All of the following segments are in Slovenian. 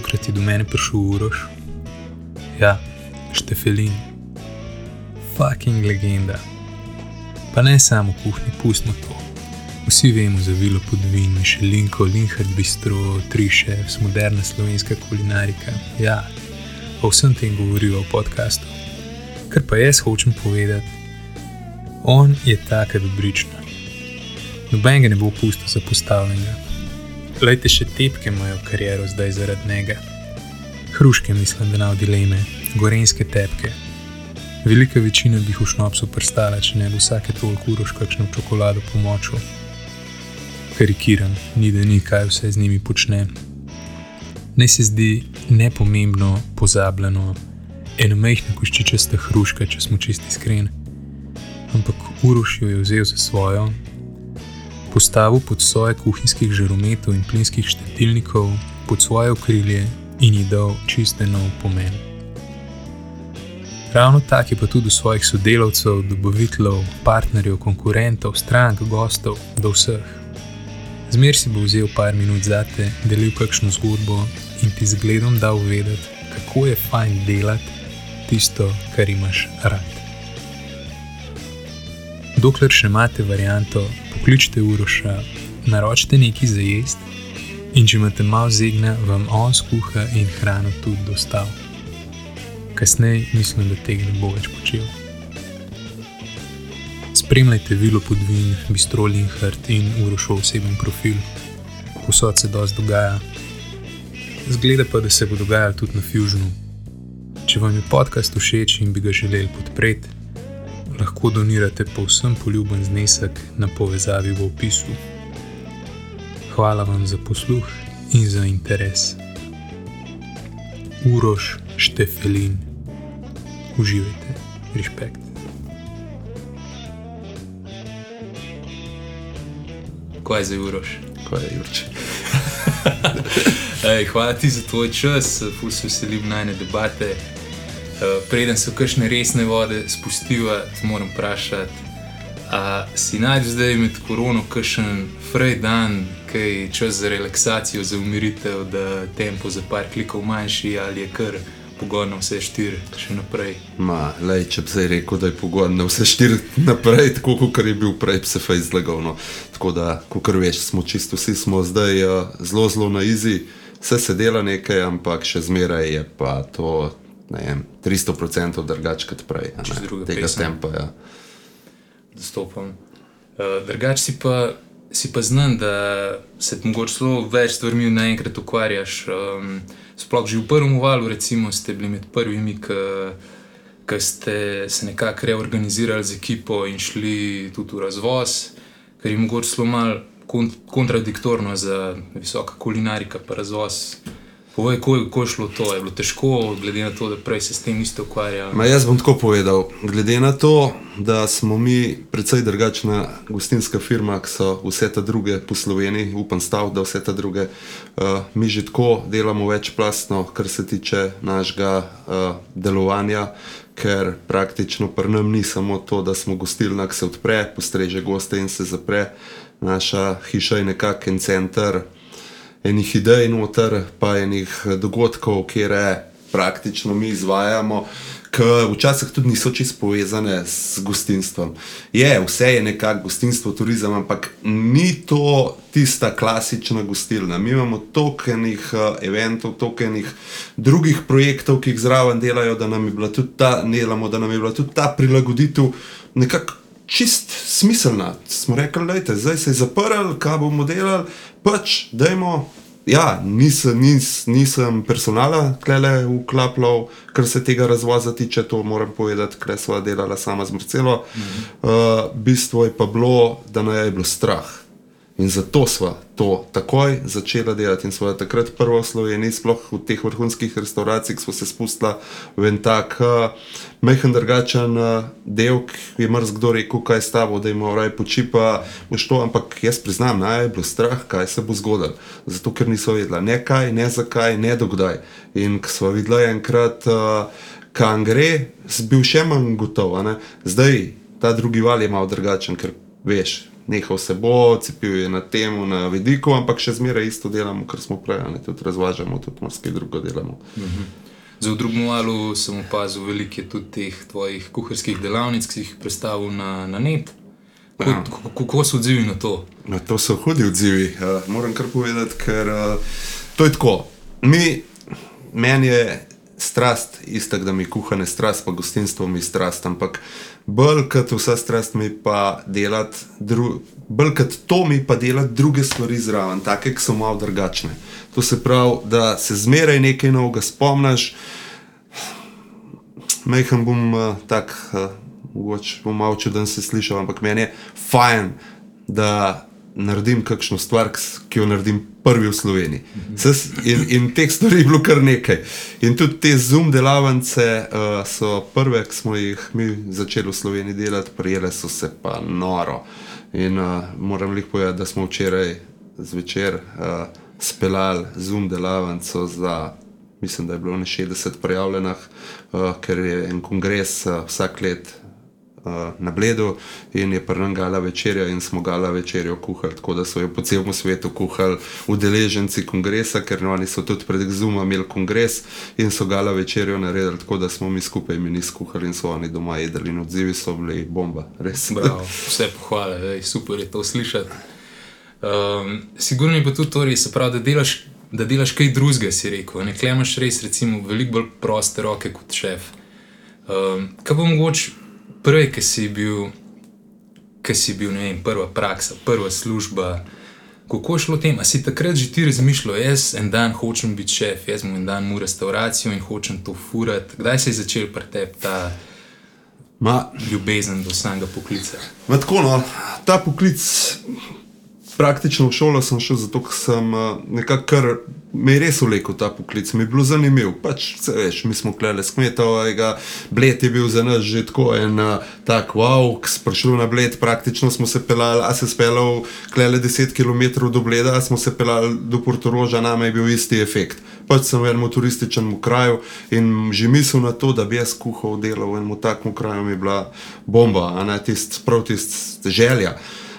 Tokrat je do mene prišel uroš, ja, štefelin, fucking legenda. Pa ne samo v kuhinji, pustimo to. Vsi vemo za vilo podvin, Mišelinko, Linhard Bistro, Tri Chefs, moderna slovenska kulinarika. Ja, o vsem tem govorijo v podkastu. Kar pa jaz hočem povedati, on je taka dobrična. Noben ga ne bo pustil zapostavljenega. Lejte še tepke imajo kariero zdaj zaradi njega. Hruške mislim, da na dileme, gorenske tepke. Velika večina bi jih v šnopsu prstala, če ne bi vsake toliko uroš kakšno čokolado pomočil. Karikiran, ni da ni kaj vse z njimi počne. Naj se zdi nepomembno, pozabljeno, eno mehko koščičasta hruška, če smo čisti iskreni. Ampak Uroš jo je vzel za svojo, postavil pod svoje kuhinjskih žarometov in plinskih štetilnikov, pod svoje okrilje in ji dal čiste nov pomen. Ravno tako je pa tudi do svojih sodelavcev, dobaviteljev, partnerjev, konkurentov, strank, gostov, do vseh. Zmer si bo vzel par minut zate, delil kakšno zgodbo in ti zgledom dal vedeti, kako je fajn delati tisto, kar imaš rad. Dokler še imate varianto, pokličite Uroša, naročite nekaj za jesti in če imate malo zegna, vam on skuha in hrano tudi dostav. Kasneje mislim, da tega ne bo več počel. Spremljajte Vilo Podvin, Bistro Linhart in Urošov oseben profil. Posod se dosti dogaja. Zgleda pa, da se bo dogajalo tudi na Fusionu. Če vam je podcast všeč in bi ga želeli podpreti, lahko donirate povsem poljuben znesek na povezavi v opisu. Hvala vam za posluh in za interes. Uroš Štefelin, uživajte, respekt. Kaj je zdaj, Uroš? Kaj je Jurče? Ej, hvala ti za tvoj čas, ful se veselim najne debate. Uh, preden se v kakšne resne vode spustiva, moram vprašati, a si najdeš zdaj med korono kakšen frej dan, kaj čas za relaksacijo, za umiritev, da tempo za par klikov manjši ali je kar pogon na vse štiri še naprej. Ma, lej, če bi zdaj rekel, da je pogon na vse štiri naprej, tako kot je bil prej, se fej zlagal. No. Tako da, kot veš, smo čisto vsi smo zdaj uh, zelo, zelo na izi, vse se dela nekaj, ampak še zmeraj je pa to. Vem, 300% drugače kot prej, tega pesem. tempa. Ja. Dostopam. Uh, drugač si pa, si pa znan, da se mogoče zelo več stvarmi naenkrat ukvarjaš. Um, sploh že v prvem valu, recimo, ste bili med prvimi, ki ste se nekako reorganizirali z ekipo in šli tudi v razvoz, kar je mogoče zelo malo kont kontradiktorno za visoka kulinarika, pa razvoz. Povej, kako je šlo to? Je bilo težko, glede na to, da prej se s tem niste ukvarjali? Ma jaz bom tako povedal. Glede na to, da smo mi precej drugačna gostinska firma, kot so vse te druge po Sloveniji, upam stav, da vse te druge, uh, mi že tako delamo večplastno, kar se tiče našega uh, delovanja. Ker praktično pri nam ni samo to, da smo gostilna, ki se odpre, postreže goste in se zapre. Naša hiša je nekakšen center enih idej noter, pa enih dogodkov, kjer praktično mi izvajamo, ki včasih tudi niso čisto povezane z gostinstvom. Je, vse je nekako gostinstvo, turizem, ampak ni to tista klasična gostilna. Mi imamo toliko enih uh, eventov, toliko enih drugih projektov, ki jih zraven delajo, da nam je bila tudi ta, delamo, da nam je bila tudi ta prilagoditev nekako čist smiselna. Smo rekli, da zdaj se je zaprl, kaj bomo delali, pač dajmo. Ja, nisem, nis, nisem personala klele vklapljal, kar se tega razvoza tiče, to moram povedati, ker sva delala sama z Marcelo. Mhm. Uh, bistvo je pa bilo, da naj je bilo strah. In zato smo to takoj začeli delati in smo takrat prvo v Sloveniji, sploh v teh vrhunskih restauracijah, smo se spustili v en tak uh, mehen drugačen uh, del, ki je mrz kdo rekel, kaj je s tabo, da ima raj počipa, boš to, ampak jaz priznam, naj je bilo strah, kaj se bo zgodilo. Zato, ker niso vedela ne kaj, ne zakaj, ne dokdaj. In ko smo videli enkrat, uh, kam gre, bil še manj gotov. Zdaj ta drugi val je malo drugačen, ker veš, nehal se bo, cepil je na temu, na vidiku, ampak še zmeraj isto delamo, kar smo prej, ne tudi razvažamo, tudi marsikaj drugo delamo. Za v drugem valu sem opazil veliko je tudi teh tvojih kuharskih delavnic, ki si jih predstavil na, na net. Kako, Ja. kako, so odzivi na to? No, to so hudi odzivi, uh, moram kar povedati, ker uh, to je tako. Mi, meni je strast, isto, da mi kuhane strast, pa gostinstvo mi strast, ampak bolj kot vsa strast mi pa delati, bolj kot to mi pa delati druge stvari zraven, take, ki so malo drugačne. To se pravi, da se zmeraj nekaj novega spomniš. Mejhen bom uh, tak, uh, mogoče bom malo čuden se slišal, ampak meni je fajn, da naredim kakšno stvar, ki jo naredim prvi v Sloveniji. In, in teh stvari je bilo kar nekaj. In tudi te zoom delavnice uh, so prve, ki smo jih mi začeli v Sloveniji delati, prijele so se pa noro. In uh, moram jih povedati, da smo včeraj zvečer uh, speljali zoom delavnico za mislim, da je bilo ne 60 prijavljenih, uh, ker je en kongres uh, vsak let uh, na Bledu in je prven gala večerja in smo gala večerjo kuhali, tako da so jo po celem svetu kuhali udeleženci kongresa, ker oni so tudi pred Zuma imeli kongres in so gala večerjo naredili, tako da smo mi skupaj meni skuhali in so oni doma jedli in odzivi so bili bomba, res. Bravo, vse pohvale, ej, super je to slišati. Um, sigurno je pa tudi to res, pravi, da delaš, da delaš kaj drugega, si rekel. Ne klemaš res, recimo, veliko bolj proste roke kot šef. Um, kaj bo mogoče prej, ki si bil, ki si bil, ne vem, prva praksa, prva služba. Kako je šlo tem? A si takrat že ti razmišljal, jaz en dan hočem biti šef, jaz bom en dan mu restauracijo in hočem to furati. Kdaj se je začel pri tebi ta Ma, ljubezen do samega poklica? Ma tako, no, ta poklic, praktično v šolo sem šel zato, ker sem uh, nekako kar me je res vlekel ta poklic, mi je bilo zanimivo. Pač, se veš, mi smo klele s kmetovega, bled je bil za nas že tako en uh, tak, wow, ki smo prišli na bled, praktično smo se pelali, a se spelal klele 10 km do bleda, a smo se pelali do Portoroža, name je bil isti efekt. Pač sem v enem turističnem kraju in že misel na to, da bi jaz kuhal delal v enem takem kraju, mi je bila bomba, a ne tist, prav tist želja. Uh,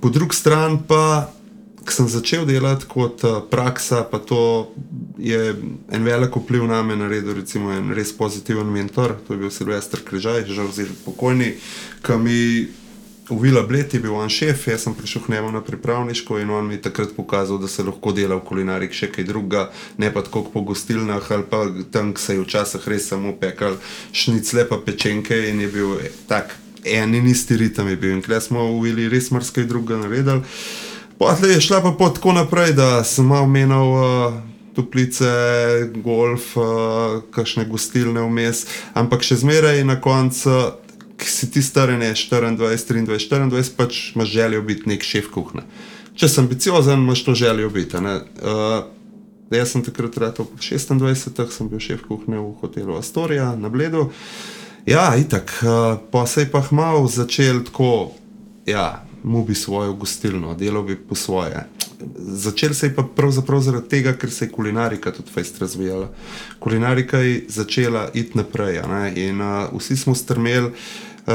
po drugi strani pa, ko sem začel delati kot uh, praksa, pa to je en velik vpliv na me naredil, recimo en res pozitiven mentor, to je bil Silvestr Križaj, žal zdaj pokojni, ki mi Uvila Bled je bil on šef, jaz sem prišel k njemu na pripravniško in on mi je takrat pokazal, da se lahko dela v kulinariki še kaj drugega, ne pa tako po gostilnah ali pa tam, ki se je včasih res samo pekal šnicle pa pečenke in je bil tak en in isti ritem je bil in kle smo uvili res marsikaj drugega naredili. Potem je šla pa pot tako naprej, da sem malo menil uh, toplice, golf, uh, kakšne gostilne vmes, ampak še zmeraj na koncu, ki si ti star, ne 24, 23, 24, pač imaš željo biti nek šef kuhne. Če sem ambiciozen, imaš to željo biti. Uh, jaz sem takrat rekel, 26, sem bil šef kuhne v hotelu Astoria na Bledu. Ja, itak, uh, pa se je pa malo začel tako, ja, mu bi svojo gostilno, delo bi po svoje. Začel se je pa pravzaprav zaradi tega, ker se je kulinarika tudi fest razvijala. Kulinarika je začela iti naprej ne, in uh, vsi smo strmeli, uh,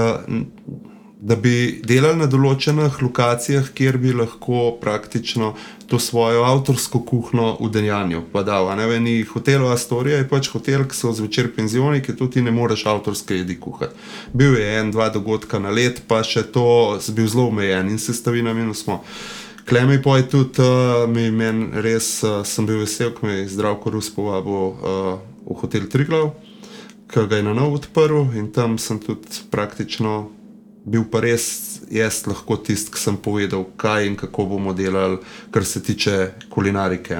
da bi delali na določenih lokacijah, kjer bi lahko praktično to svojo avtorsko kuhno udejanjil. Pa da, ne vem, hotel Astorija je pač hotel, ki so zvečer penzioni, ki tu ti ne moreš avtorske jedi kuhati. Bil je en, dva dogodka na let, pa še to je bil zelo omejen in sestavinami smo. Klemi pa je tudi, uh, mi men res uh, sem bil vesel, ko me je zdravko Rus povabil uh, v hotel Triglav, ki ga je na novo odprl in tam sem tudi praktično bil pa res jaz lahko tisti, ki sem povedal, kaj in kako bomo delali, kar se tiče kulinarike.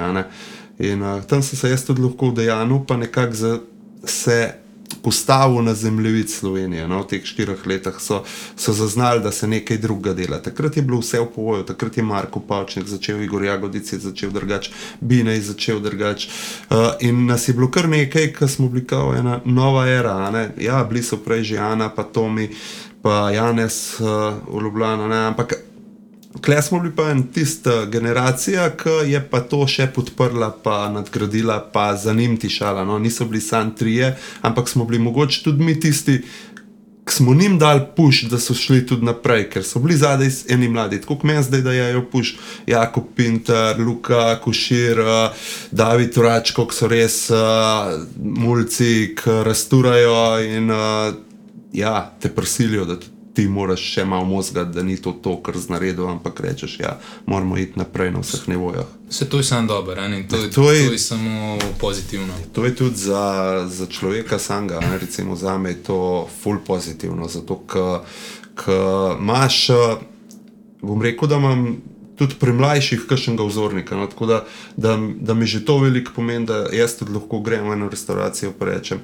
In uh, tam sem se jaz tudi lahko udejanil, pa nekako za- se postavil na zemljevid Slovenije. No, v teh štirih letih so, so zaznali, da se nekaj drugega dela. Takrat je bilo vse v povoju, takrat je Marko Pavčnik začel, Igor Jagodic je začel drugače, Bina je začel drugače. Uh, in nas je bilo kar nekaj, ki smo kao ena nova era. ne. Ja, bili so prej že Ana, pa Tomi, pa Janes uh, v Ljubljana, ne, ampak Klej smo bili pa en tista generacija, ki je pa to še podprla, pa nadgradila, pa za njim tišala. No? Niso bili samo trije, ampak smo bili mogoče tudi mi tisti, smo njim dali puš, da so šli tudi naprej, ker so bili zadaj eni mladi, tako kot meni zdaj, da jajo puš, Jakob Pinter, Luka, Košir, uh, David Uračko, ki so res uh, mulci, ki rasturajo in uh, ja, te prisilijo, da ti moraš še malo možga, da ni to to, kar znaredil, ampak rečeš, ja, moramo iti naprej na vseh nivojah. Se to je samo dobro, to, Ja, to, to je- to je samo pozitivno. To je tudi za, za človeka samega, ne, recimo za me je to ful pozitivno, zato ker imaš, eh, bom rekel, da imam tudi pri mlajših kakšnega vzornika, no, tako da, da, da mi že to veliko pomeni, da jaz tudi lahko grem v eno restauracijo in rečem,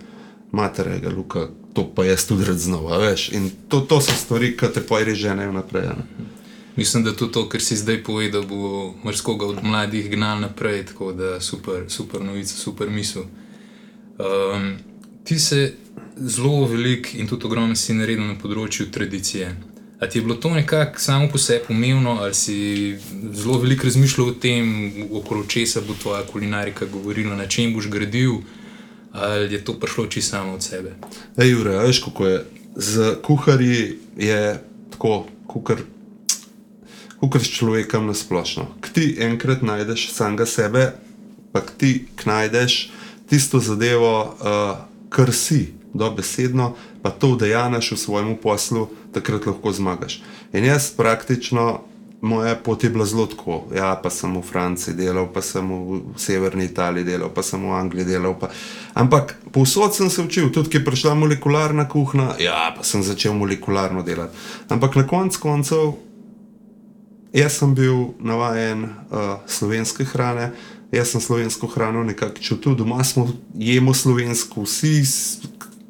materega, Luka, to pa jaz tudi rad znova, veš. In to, to so stvari, ki te pa res ženejo naprej. Ne. Mislim, da tudi to, kar si zdaj povedal, bo marsikoga od mladih gnal naprej, tako da super, super novica, super misel. Um, ti se zelo veliko in tudi ogromno si naredil na področju tradicije. A ti je bilo to nekako samo po sebi umevno, ali si zelo veliko razmišljal o tem, okoli česa bo tvoja kulinarika govorila, na čem boš gradil, ali je to prišlo čisto samo od sebe? Ej, Jure, veš, kako je. Z kuharji je tako, kukar, kukar s človekom na splošno. K ti enkrat najdeš samega sebe, pa ti najdeš tisto zadevo, uh, kar si, dobesedno, pa to vdejanaš v svojem poslu, takrat lahko zmagaš. In jaz praktično. Moja pot je bila zelo tako. Ja, pa sem v Franciji delal, pa sem v severni Italiji delal, pa sem v Angliji delal. Pa... Ampak povsod sem se učil, tudi ko je prišla molekularna kuhna, ja, pa sem začel molekularno delati. Ampak na koncu koncev, jaz sem bil navaden uh, slovenske hrane, jaz sem slovensko hrano nekako čutil, doma smo jemo slovensko, vsi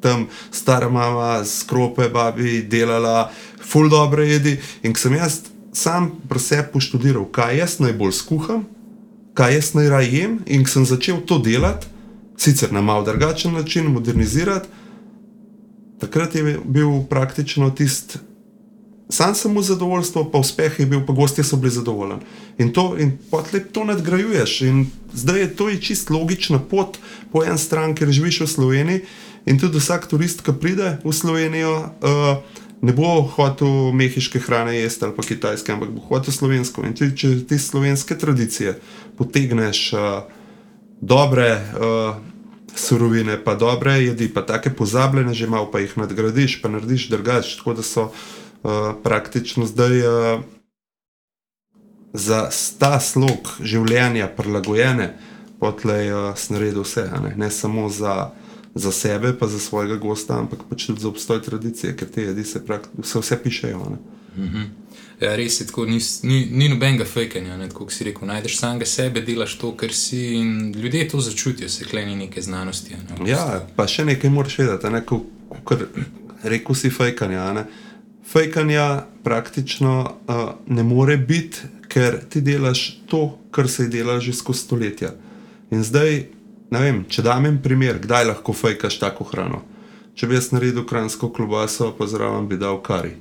tam stara mama, skrope, babi delala, full dobre jedi. In ko sem jaz sam pri sebi poštudiral, kaj jaz najbolj skuham, kaj jaz najraje jem, in sem začel to delati, sicer na malo drugačen način, modernizirati, takrat je bil praktično tisti. Sam mu zadovoljstvo, pa uspeh je bil, pa gostje so bili zadovoljni. In to, in potlej to nadgrajuješ. In zdaj je to je čist logična pot po eni strani, ker živiš v Sloveniji. In tudi vsak turist, ki pride v Slovenijo, uh, ne bo hotel mehiške hrane jesti ali pa kitajske, ampak bo hotel slovensko. In tudi, če te slovenske tradicije potegneš uh, dobre. Uh, Surovine, pa dobre jedi, pa take pozabljene, že malo pa jih nadgradiš, pa narediš drugače. Tako da so uh, praktično zdaj uh, za ta slog življenja prilagojene, potlej uh, snaredil vse, ne? ne samo za, za sebe, pa za svojega gosta, ampak pač tudi za obstoj tradicije, ker te jedi se, se vse pišejo. Ne? Ja, res je tako, ni, ni, ni nobenega fejkanja, kot si rekel. Najdeš samega sebe, delaš to, kar si in ljudje to začutijo, se kleni neke znanosti. Ne, v Ja, bistvu. pa še nekaj moraš vedeti, ne, ko, ko, rekel si fejkanja. ne. Fejkanja praktično uh, ne more biti, ker ti delaš to, kar se je delalo že skozi stoletja. In zdaj, ne vem, če dam en primer, kdaj lahko fejkaš tako hrano. Če bi jaz naredil kransko klobaso, pa zraven bi dal kari.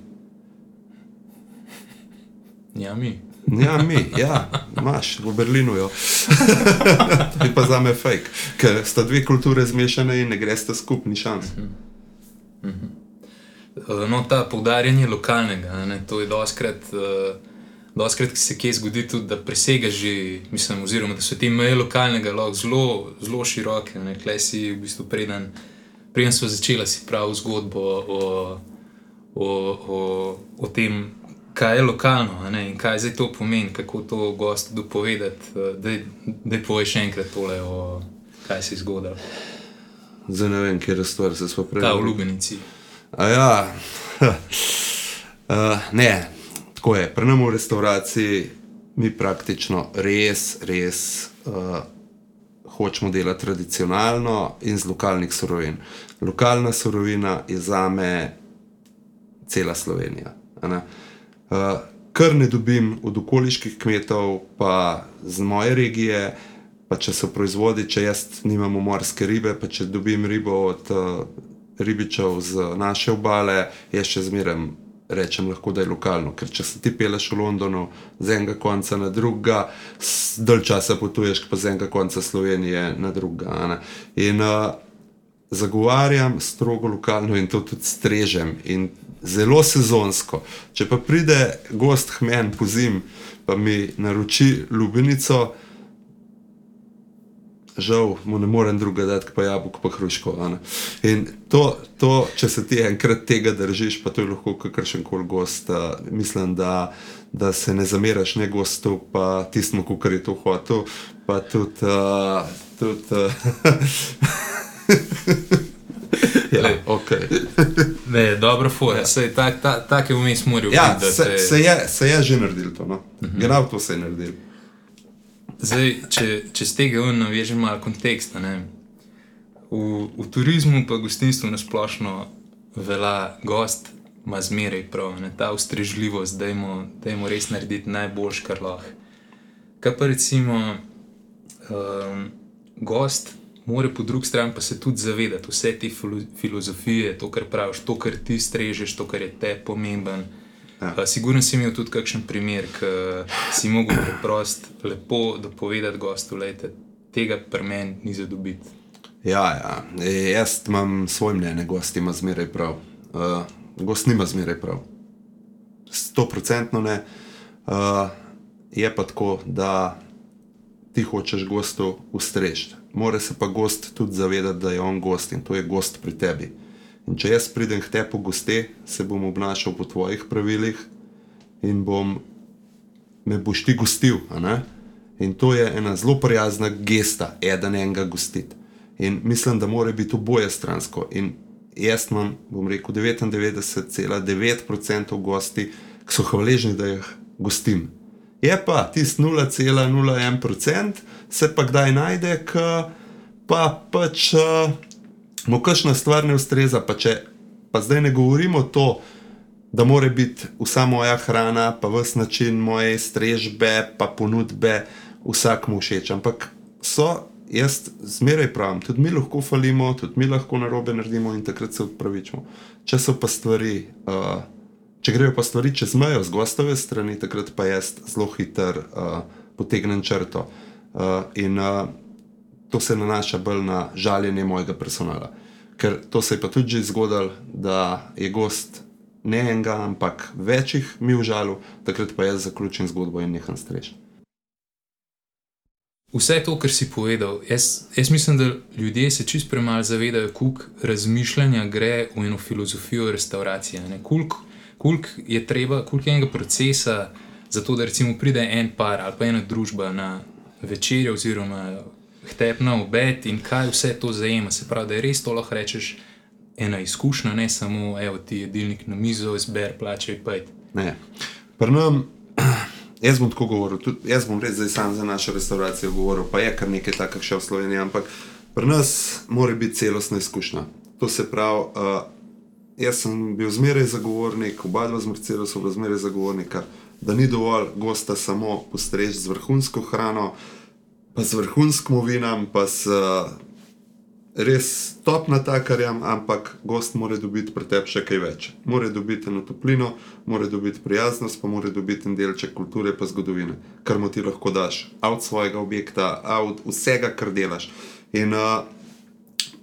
ja mi. Ja, mi, ja, imaš v Berlinu jo. je pa za me fake, ker sta dve kulture zmešane in ne greste skupni šans. Eh, No, ta poudarjanje lokalnega, ne, to je doskrat. Uh, Doskrat se kje zgodi tudi, da presega že, mislim, oziroma da so te meje lokalnega lahko zelo, zelo široke. Klej si v bistvu preden, preden so začela si prav zgodbo o, o, o, o tem, kaj je lokalno ne, in kaj zdaj to pomeni, kako to gostu dopovedati. Daj, daj povej še enkrat tole, o, kaj se je zgodilo. Zdaj ne vem, kje je stvar, se smo prej. Ta v Lubenici. A ja, uh, ne, tako je. Pri nas v restavraciji mi praktično res, res uh, hočemo delati tradicionalno in z lokalnih surovin. Lokalna surovina je za me cela Slovenija. ne. Uh, kar ne dobim od okoliških kmetov, pa z moje regije, pa če so proizvodi, če jaz nimam morske ribe, pa če dobim ribo od uh, ribičev z naše obale, jaz še zmeraj rečem, lahko, da je lokalno. Ker če se ti peleš v Londonu z enega konca na drugega, dalj časa potuješ pa z enega konca Slovenije na drugega. In uh, zagovarjam strogo lokalno in to tudi strežem. In zelo sezonsko. Če pa pride gost hmen po zim, pa mi naroči lubenico, žal mu ne morem druga dati, pa jabolko, pa hruško. In to, to, če se ti enkrat tega držiš, pa to je lahko kakršen koli gost, uh, mislim, da, da se ne zameraš ne gostu, pa tistemu, kar je to hotel, pa tudi. Uh, tudi uh, ja, Glej. okay. Ne, dobro, foje. Ja. Tak, ta, take vmes morajo ja, biti. se, te- se, je, se je že naredil to. No? Uh -huh. Genau to se je naredil. Zdaj, če, če z tega navežem malo konteksta. Ne? V, v turizmu, pa gostinstvu na splošno velja gost, ima zmeraj prav, ne? ta ustrežljivost, da jim res narediti najboljš, kar lahko. Kaj pa recimo um, gost, mora po drugi strani pa se tudi zavedati vse te filo- filozofije, to, kar praviš, to, kar ti strežeš, to, kar je te pomemben. Ja. Ja. Sigurno si imel tudi kakšen primer, ki si mogel preprosto lepo dopovedati gostu, da tega pri meni ni za dobiti. Ja, ja. E, jaz imam svoje mnenje, gost ima zmeraj prav. Uh, gost nima zmeraj prav. Sto procentno ne. Uh, je pa tako, da ti hočeš gostu ustrežiti. Mora se pa gost tudi zavedati, da je on gost in to je gost pri tebi. In če jaz pridem k tebi po goste, se bom obnašal po tvojih pravilih in bom, me boš ti gostil. In to je ena zelo prijazna gesta, eden enega gostiti. In mislim, da mora biti oboje stransko. In jaz imam, bom rekel, 99,9% gosti, ki so hvaležni, da jih gostim. Je pa tisti 0,01%, se pa kdaj najde, ki pa pač uh, mu kakšna stvar ne ustreza. Pa, če, pa zdaj ne govorimo to, da mora biti vsa moja hrana, pa vse način moje strežbe, pa ponudbe vsakmu všeč. Ampak so, jaz zmeraj pravim, tudi mi lahko falimo, tudi mi lahko narobe naredimo in takrat se odpravičimo. Če so pa stvari. Uh, Če grejo pa stvari čez mejo z gostove strani, takrat pa jaz zelo hiter uh, potegnem črto. Uh, in uh, to se nanaša bolj na žaljenje mojega personala. Ker to se je pa tudi že zgodilo, da je gost ne enega, ampak večjih mi užalil, takrat pa jaz zaključim zgodbo in neham strešiti. Vse to, kar si povedal, jaz, jaz mislim, da ljudje se čist premalo zavedajo, koliko razmišljanja gre v eno filozofijo restauracije. Koliko koliko je treba, koliko je enega procesa, zato da recimo pride en par ali pa ena družba na večerjo, oziroma htep na obed in kaj vse to zajema. Se pravi, da je res to lahko rečeš ena izkušnja, ne samo evo ti jedilnik na mizo, zber, plačaj, pojdi. Ne. Pri nam, jaz bom tako govoril, tudi jaz bom res zdaj sam za našo restauracijo govoril, pa je kar nekaj takih še v Sloveniji, ampak pri nas mora biti celostna izkušnja. To se pravi, uh, jaz sem bil zmeraj zagovornik, oba dva z Mercedesom bila zmeraj zagovornika, da ni dovolj gosta samo postreči z vrhunsko hrano, pa z vrhunskim vinom, pa s uh, res top natakarjem, ampak gost mora dobiti pri tebi še kaj več. Mora dobiti eno toplino, mora dobiti prijaznost, pa mora dobiti en delček kulture in zgodovine, kar mu ti lahko daš, od svojega objekta, od vsega, kar delaš. In uh,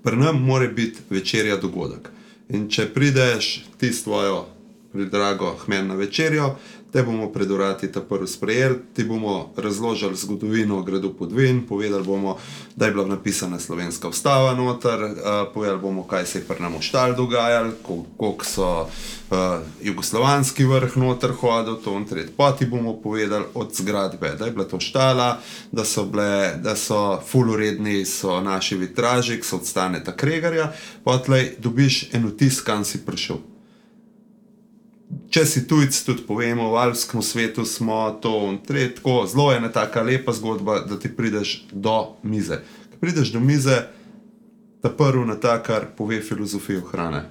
pri nam mora biti večerja dogodek. In če prideš ti s tvojo pridrago hmen na večerjo, te bomo pred urati ta prvi sprejeli, ti bomo razložili zgodovino gradu Podvin, povedali bomo, da je bila napisana slovenska ustava noter, uh, povedali bomo, kaj se je pri nam v Štal dogajalo, kol- koliko so uh, jugoslovanski vrh noter hodil, to in tret. Pa ti bomo povedali od zgradbe, da je bila to štala, da so, bile, da so fuluredni so naši vitraži, ki so od Staneta Kregarja, pa tlej dobiš en vtis, kam si prišel. Če si tujec, tudi povemo, v alpskem svetu smo to in tretjo, zelo je ena taka lepa zgodba, da ti prideš do mize. Ko prideš do mize, ta prvi natakar pove filozofijo hrane.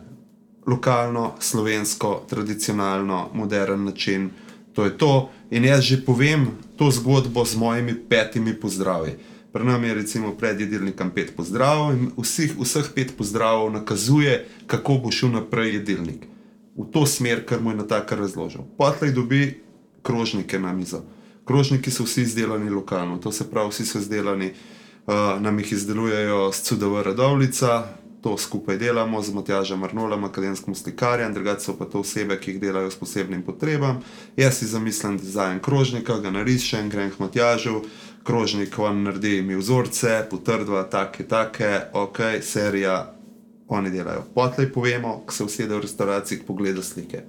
Lokalno, slovensko, tradicionalno, modern način, to je to. In jaz že povem to zgodbo z mojimi petimi pozdravi. Pri nam je recimo pred jedilnikom pet pozdravov in vseh, vseh pet pozdravov nakazuje, kako bo šel naprej jedilnik v to smer, kar mu je na takar razložil. Potlej dobi krožnike na mizo. Krožniki so vsi izdelani lokalno, to se pravi, vsi so izdelani, uh, nam jih izdelujejo z CDV Radovlica, to skupaj delamo z Matjažem Arnolem, akademskim slikarjem, drugače so pa to osebe, ki jih delajo s posebnim potrebam. Jaz si zamislim dizajn krožnika, ga narišem, grem k Matjažu, krožnik on naredi mi vzorce, potrdva, take, take, ok, serija, oni delajo. Potlej povemo, ko se usede v restauraciji, pogleda slike.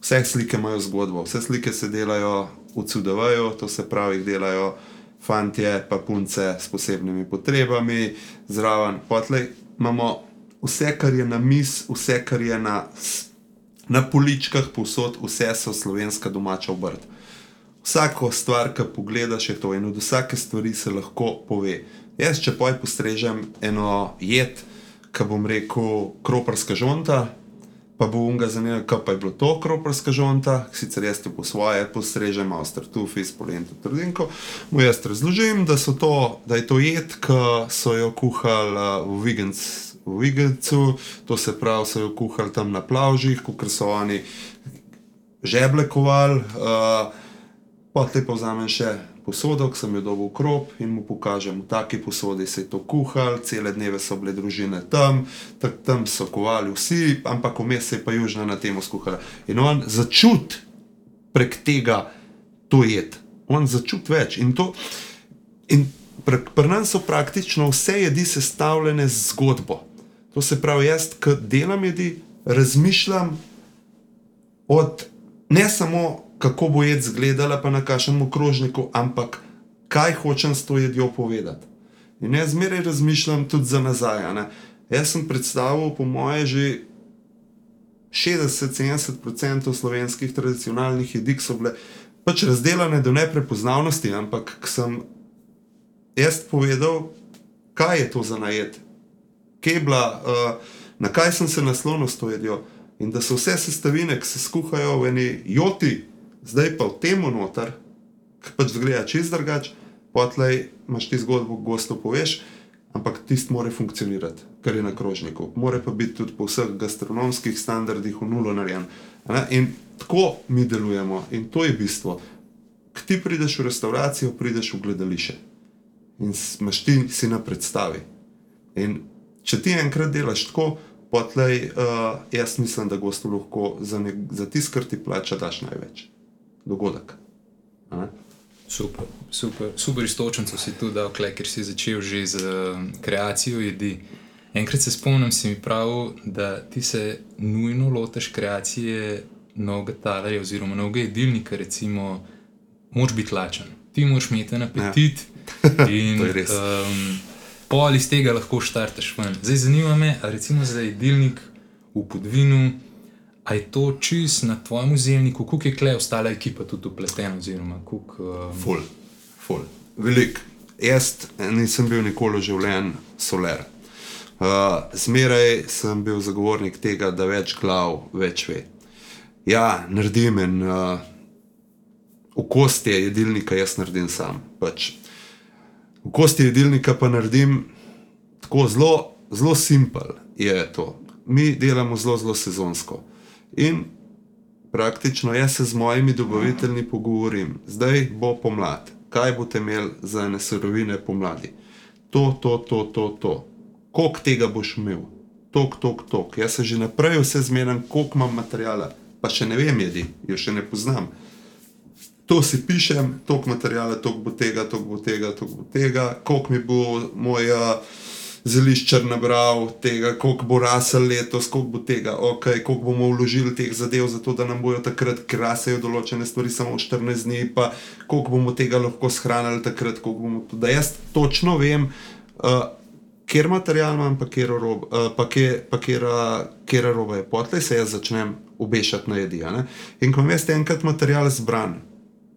Vse slike imajo zgodbo, vse slike se delajo v CDV-ju, to se pravi, delajo fantje, pa punce s posebnimi potrebami, zraven. Potlej imamo vse, kar je na mis, vse, kar je na, na poličkah, posod, vse so slovenska domača obrt. Vsako stvar, ki pogledaš, je to in od vsake stvari se lahko pove. Jaz, če poj postrežem eno jed, ki bom rekel kroparska žonta, pa bo unga zanimivo, kaj pa je bilo to kroparska žonta, sicer jaz ti po svoje postrežem, malo startufi, spolento trdinko, mu jaz razložim, da, to, da je to jed, ki so jo kuhali v Vigenc. V Vigencu, to se pravi, so jo kuhali tam na plavžih, kot so oni žeblekovali. Uh, Potem pa vzamem še posodo, ki sem jo dobil v krop in mu pokažem, v taki posodi se je to kuhal, cele dneve so bile družine tam, tak, tam so kovali vsi, ampak vmes se je pa južna na temo skuhala. In on začut prek tega to jed, on začut več. In, to, in pri pr nas so praktično vse jedi sestavljene z zgodbo. To se pravi, jaz, ki delam jedi, razmišljam od ne samo kako bo jed izgledala, pa na kakšnem krožniku, ampak kaj hočem s to jedjo povedati. In jaz zmeraj razmišljam tudi za nazaj. Ne? Jaz sem predstavil, po moje, že 60-70% slovenskih tradicionalnih jedi, ki so bile pač razdeljene do neprepoznavnosti, ampak sem jaz povedal, kaj je to za najed, kebla, uh, na kaj sem se naslonil s to jedjo. In da so vse sestavine, ki se skuhajo v eni joti, zdaj pa v tem noter, ki pač zgleda čez drugač, potlej imaš ti zgodbo, gosto poveš, ampak tisti mora funkcionirati, kar je na krožniku. Mora pa biti tudi po vseh gastronomskih standardih v nulo narejen. In tako mi delujemo in to je bistvo. K ti prideš v restauracijo, prideš v gledališče in imaš ti si na predstavi. In če ti enkrat delaš tako, potlej uh, jaz mislim, da gostu lahko za, za tisto, kar ti plača, daš največ dogodek. Super, super, super istočnico si tu dal, ker si začel že z um, kreacijo jedi. Enkrat se spomnim, si mi pravil, da ti se nujno lotiš kreacije novega talarja oziroma novega jedilnika, recimo, moč biti lačen. Ti moraš imeti en apetit ja. in um, pol iz tega lahko štarteš ven. Zdaj zanima me, recimo za jedilnik v podvinu. A je to čist na tvojem zemljiku, kako je klej ostala ekipa tudi upletena? Oziroma, kuk, um... Ful, ful, velik. Jaz nisem bil nikoli v življenju soler. Uh, zmeraj sem bil zagovornik tega, da več glav več ve. Ja, naredim en uh, v kosti jedilnika, jaz naredim sam. Pač. V kosti jedilnika pa naredim tako zelo, zelo simpel je to. Mi delamo zelo, zelo sezonsko. In praktično jaz se z mojimi dobavitelji pogovorim, zdaj bo pomlad, kaj boste imeli za ene surovine pomladi. To, to, to, to, to. Koliko tega boš imel? Tok, tok, tok. Jaz se že naprej vse zmeram, koliko imam materijala, pa še ne vem, jedi, jo še ne poznam. To si pišem, toliko materijala, toliko bo tega, toliko bo tega, toliko bo tega, koliko mi bo moja zeliščar nabral, tega, koliko bo rasel letos, koliko bo tega, okay, koliko bomo vložili teh zadev, zato da nam bojo takrat krasajo določene stvari samo 14 dni, pa koliko bomo tega lahko shranili takrat, koliko bomo to. Da jaz točno vem, uh, kjer material imam, pa kjer rob, uh, pa kjer, pa kjer, uh, kjer roba je. Potlej se jaz začnem obešati na jedi. In ko veste, enkrat material zbran,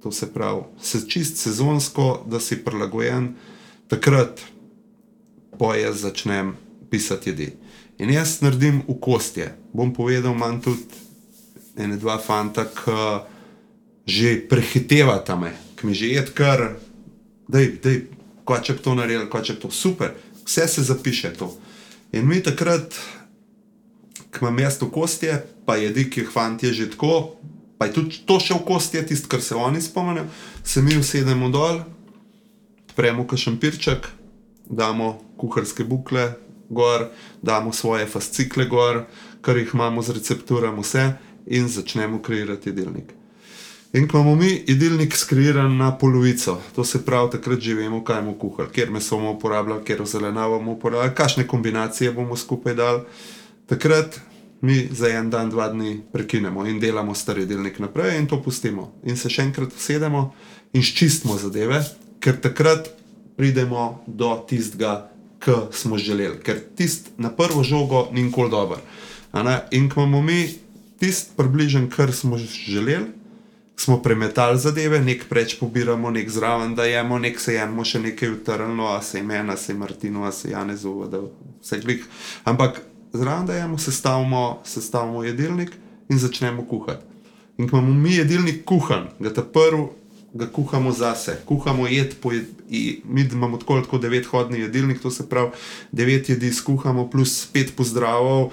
to se pravi, se čist sezonsko, da si prilagojen, takrat pa jaz začnem pisati jedi. In jaz naredim v kostje. Bom povedal, imam tudi ene dva fanta, ki že prehitevata me, ki mi že je kar, da je, ko če bi to naredil, ko če bi to super, vse se zapiše to. In mi takrat, ki imam mesto kostje, pa jedi, ki jih fanti že tako, pa je tudi to še v kostje, tisto, kar se oni spomnijo, se mi usedemo dol, premo kašem pirček damo kuharske bukle, gor, damo svoje fascikle gor, kar jih imamo z recepturami, vse in začnemo kreirati jedilnik. In ko imamo mi jedilnik skreiran na polovico, to se pravi, takrat že vemo, kaj bomo kuhali, kjer meso bomo uporabljali, kjer zelenavo bomo uporabljali, kakšne kombinacije bomo skupaj dali. Takrat mi za en dan, dva dni prekinemo in delamo star jedilnik naprej in to pustimo. In se še enkrat usedemo in ščistimo zadeve, ker takrat pridemo do tistega, kar smo želeli. Ker tist na prvo žogo ni nikoli dober. A? In ko imamo mi tisti približen, kar smo želeli, smo premetali zadeve, nek preč pobiramo, nek zraven dajemo, nek se jemo še nekaj utrnilo, a se imena, se Martino, a se Janezu, da vse glih. Ampak zraven dajemo, sestavimo, sestavimo jedilnik in začnemo kuhati. In ko imamo mi jedilnik kuhan, ga ta prvi, ga kuhamo zase, kuhamo jed jed, mi imamo tako ali tako devethodni jedilnik, to se pravi, devet jedi skuhamo plus pet pozdravov,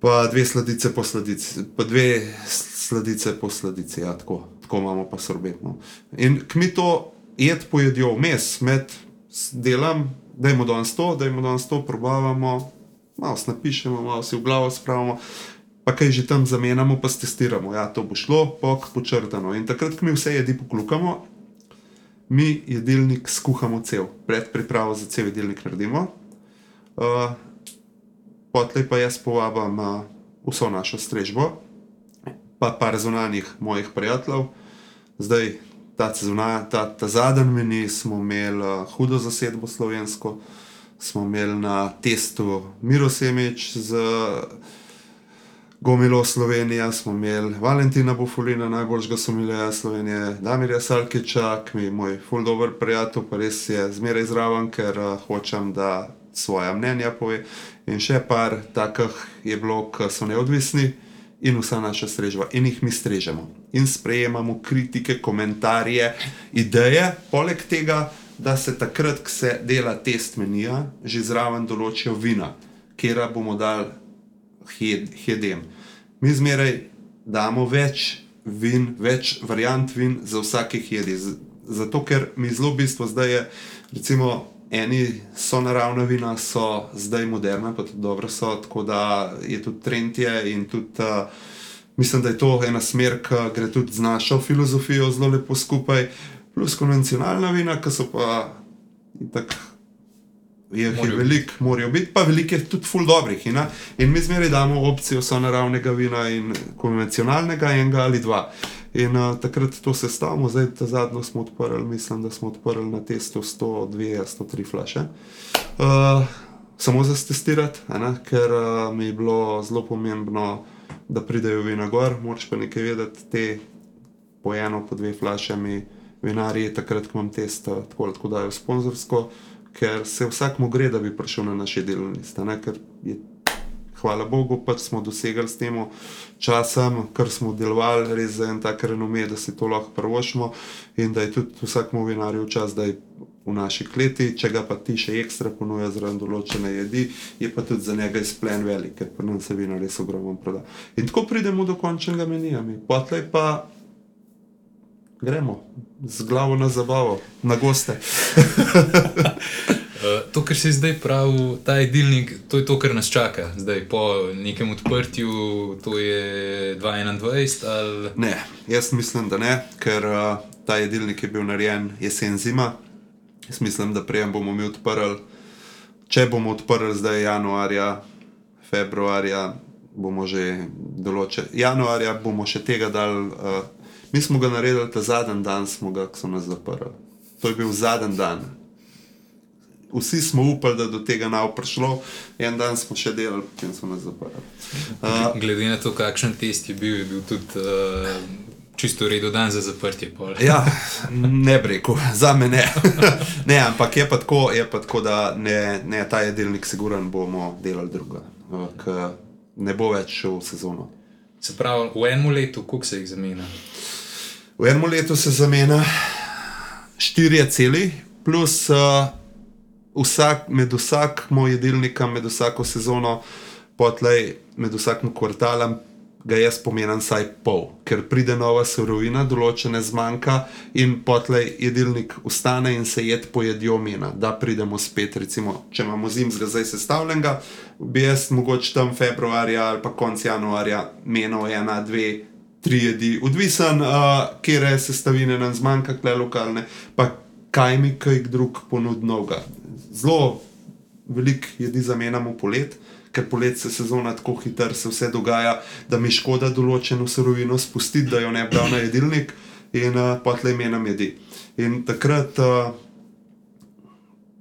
pa dve sladice po sladici, pa dve sladice po sladici, ja, tako, tako imamo pa sorbetno. In k mi to jed pojedjo vmes, med delom, dajmo danes to, dajmo danes to, probavamo, malo napišemo, malo si v glavo spravimo, pa kaj že tam zamenjamo, pa testiramo, ja, to bo šlo, pok počrtano. In takrat, ko mi vse jedi poklukamo, mi jedilnik skuhamo cel, pred pripravo za cel jedilnik naredimo. Uh, Potlej pa jaz povabim uh, vso našo strežbo, pa par zunanjih mojih prijateljev. Zdaj, ta, zuna, ta, ta zadnji meni smo imeli uh, hudo zasedbo slovensko, smo imeli na testu Miro Semič z Gomilo Slovenija, smo imeli Valentina Bufolina, najboljšega somileja Slovenije, Damirja Salkiča, ki mi je moj full dober prijatelj, pa res je zmeraj zraven, ker uh, hočem, da svoja mnenja pove. In še par takih je bilo, ki so neodvisni in vsa naša strežba. In jih mi strežemo. In sprejemamo kritike, komentarje, ideje, poleg tega, da se takrat, ko se dela test menija, že zraven določijo vina, kjer bomo dali hed- hedem. Mi zmeraj damo več vin, več variant vin za vsakih jedi. Z- Zato, ker mi zelo bistvo zdaj je, recimo, eni so naravna vina, so zdaj moderna, pa tudi dobro so, tako da je tudi trend je in tudi. Uh, Mislim, da je to ena smer, ki gre tudi z našo filozofijo zelo lepo skupaj, plus konvencionalna vina, ki so pa tako je, je veliko, morajo biti, pa veliko je tudi ful dobrih. In, a, in mi zmeraj damo opcijo so naravnega vina in konvencionalnega, enega ali dva. In uh, takrat to sestavimo, zdaj ta zadnjo smo odprli, mislim, da smo odprli na testu 102, 103 flaše. Uh, samo za testirati, a ne, ker uh, mi je bilo zelo pomembno, da pridejo vina gor, moraš pa nekaj vedeti, te po eno, po dve flašami, vinarji takrat, ko imam test, uh, tako ali tako dajo sponzorsko, ker se vsakmu gre, da bi prišel na naše delovne liste. ne, ker je hvala Bogu, pač smo dosegli s tem časom, kar smo delovali, res za en tak renome, da si to lahko prvošimo in da je tudi vsakmu vinarju čas, da je v naši kleti, če ga pa ti še ekstra ponuja zraven določene jedi, je pa tudi za njega izplen velik, ker pa nam se vina res ogromno proda. In tako pridemo do končnega menija, potlej pa gremo z glavo na zabavo, na goste. Uh, to, kar si zdaj pravi, ta jedilnik, to je to, kar nas čaka. Zdaj, po nekem odprtju, to je 2021 ali Ne, jaz mislim, da ne, ker uh, ta jedilnik je bil narejen jesen zima. Jaz mislim, da prej bomo mi odprli, če bomo odprli zdaj januarja, februarja, bomo že določili. Januarja bomo še tega dali. Uh, mi smo ga naredili ta zadnji dan, smo ga, ko so nas zaprli. To je bil zadnji dan. Vsi smo upali, da do tega ne bo prišlo, en dan smo še delali, potem so nas zaprli. Uh, glede na to, kakšen test je bil, je bil tudi uh, čisto redo dan za zaprtje. Ja, ne bi rekel, za me ne. ne, ampak je pa tako, je pa tako da ne, ne ta jedilnik, siguran bomo delali druga. Ampak eh, ne bo več šel v sezono. Se pravi, v enem letu, koliko se jih zamenja? V enem letu se zamenja štirje celi, plus uh, vsak, med vsakim jedilnikom, med vsako sezono, potlej med vsakim kvartalom ga jaz pomenim vsaj pol, ker pride nova surovina, določene zmanjka in potlej jedilnik ustane in se jed pojedijo mena, da pridemo spet, recimo, če imamo zimskega zdaj sestavljenega, bi jaz mogoče tam februarja ali pa konc januarja menil ena, dve, tri jedi, odvisen, uh, kje sestavine nam zmanjka, kle lokalne, pa kaj mi kaj drug ponudnoga. Zelo veliko jedi zamenjamo polet, ker polet se sezona tako hitro, se vse dogaja, da mi škoda določeno surovino spustiti, da jo ne bi dal na jedilnik in uh, potlej menam jedi. In takrat uh,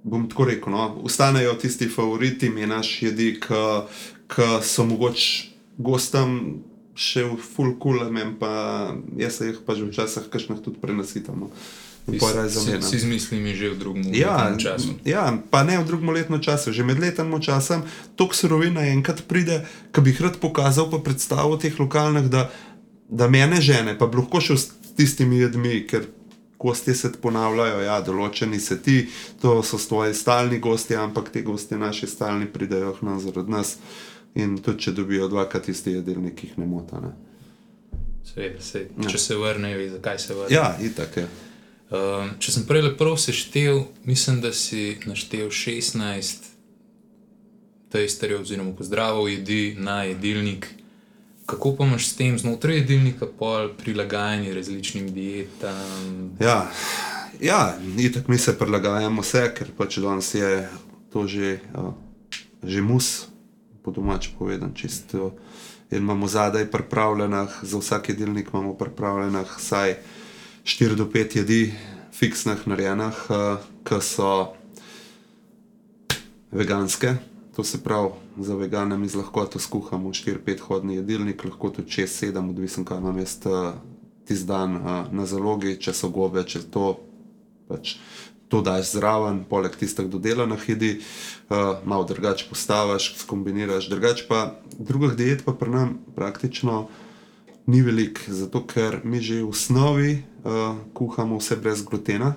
bom tako rekel, no, ustanejo tisti favoriti, menaš jedi, ki so mogoče gostom še full cool, pa jaz se jih pa že včasih kakšnih tudi prenasitam. No. Si z mislimi že v drugem ja, času. Ja, pa ne v drugem letnem času, že med letnim časom. Tok surovina enkrat pride, ki bi jih rad pokazal, pa predstavil teh lokalnih, da, da mene žene, pa bi lahko šel s tistimi jedmi, ker gosti se ponavljajo, ja, določeni se ti, to so tvoji stalni gosti, ampak ti gosti naši stalni pridejo k nam zaradi nas. In tudi če dobijo dvakrat isti jedilnik, jih ne motane. Seveda, se, če ja. se vrnejo, zakaj se vrnejo. Ja, itak je. Ja. Um, če sem prej lepo seštel, mislim, da si naštel 16 tejsterjev, oziroma pozdravov jedi na jedilnik. Kako pa imaš s tem znotraj jedilnika, pol prilagajanje različnim dietam? Ja, ja itak mi se prilagajamo vse, ker pač danes je to že, uh, že mus, po domač povedan, čisto. In imamo zadaj pripravljenih, za vsak jedilnik imamo pripravljenih vsaj 4 do 5 jedi, fiksnih, narejenih, uh, ki so veganske. To se pravi, za vegane mi lahko to skuhamo 4-5 hodni jedilnik, lahko tudi 6-7, odvisno kaj nam je uh, tisti dan uh, na zalogi, če so gobe, če to pač. To daš zraven, poleg tistih dodelanih jedi, uh, malo drugače postaviš, skombiniraš. Drugače pa drugih diet pa pri nam praktično ni velik, zato ker mi že v osnovi uh, kuhamo vse brez glutena.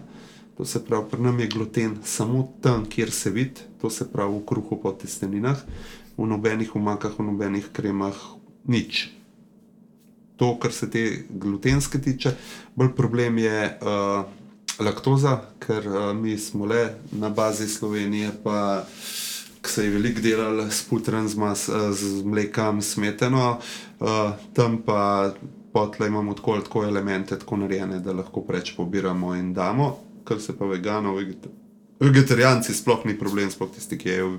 To se pravi, pri nam je gluten samo tam, kjer se vidi, to se pravi v kruhu po testeninah, v nobenih umakah, v nobenih kremah, nič. To, kar se te glutenske tiče, bolj problem je uh, laktoza, ker uh, mi smo le na bazi Slovenije, pa se je veliko delal s putrom, z, z mlekom, smetano, uh, tam pa potle imamo tako, tako elemente, tako narejene, da lahko preč pobiramo in damo, kar se pa veganov, vegetarijanci sploh ni problem, sploh tisti, ki jejo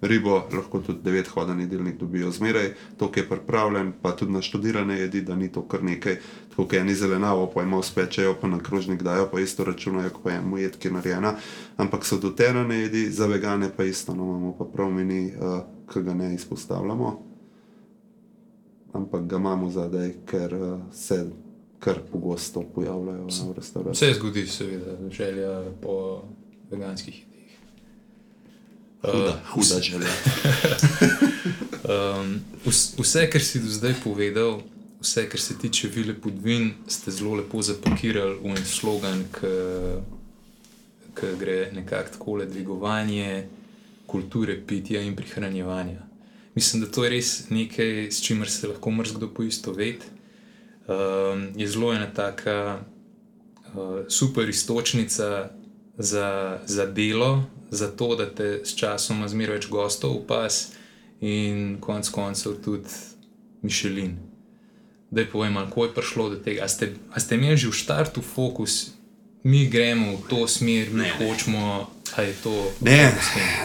ribo, lahko tudi devet hoden jedilnik dobijo zmeraj, to, ki je pripravljen, pa tudi naštudirane jedi, da ni to kar nekaj, tako kot eni zelenavo, pa ima uspečejo, pa na krožnik dajo, pa isto računajo, kot pa je mu jed, ki je narejena, ampak so doterane jedi, za vegane pa isto, no imamo pa prav meni, uh, ki ga ne izpostavljamo ampak ga imamo zadaj, ker uh, se kar pogosto pojavljajo na restavraciji. Vse zgodi, seveda, želja po veganskih jedeh. Huda, uh, huda želja. um, vse, kar si do zdaj povedal, vse, kar se tiče vile podvin, ste zelo lepo zapakirali v en slogan, ki gre nekako tako dvigovanje kulture pitja in prihranjevanja mislim, da to je res nekaj, s čimer se lahko mrzlo poistoveti. Um, je zelo ena taka uh, super istočnica za, za delo, za to, da te s časom zmeraj več gostov upas in konec koncev tudi Mišelin. Da je povem, kako je prišlo do tega. A ste, a ste imeli že v startu fokus, mi gremo v to smer, mi ne, hočemo, da je to. Ne,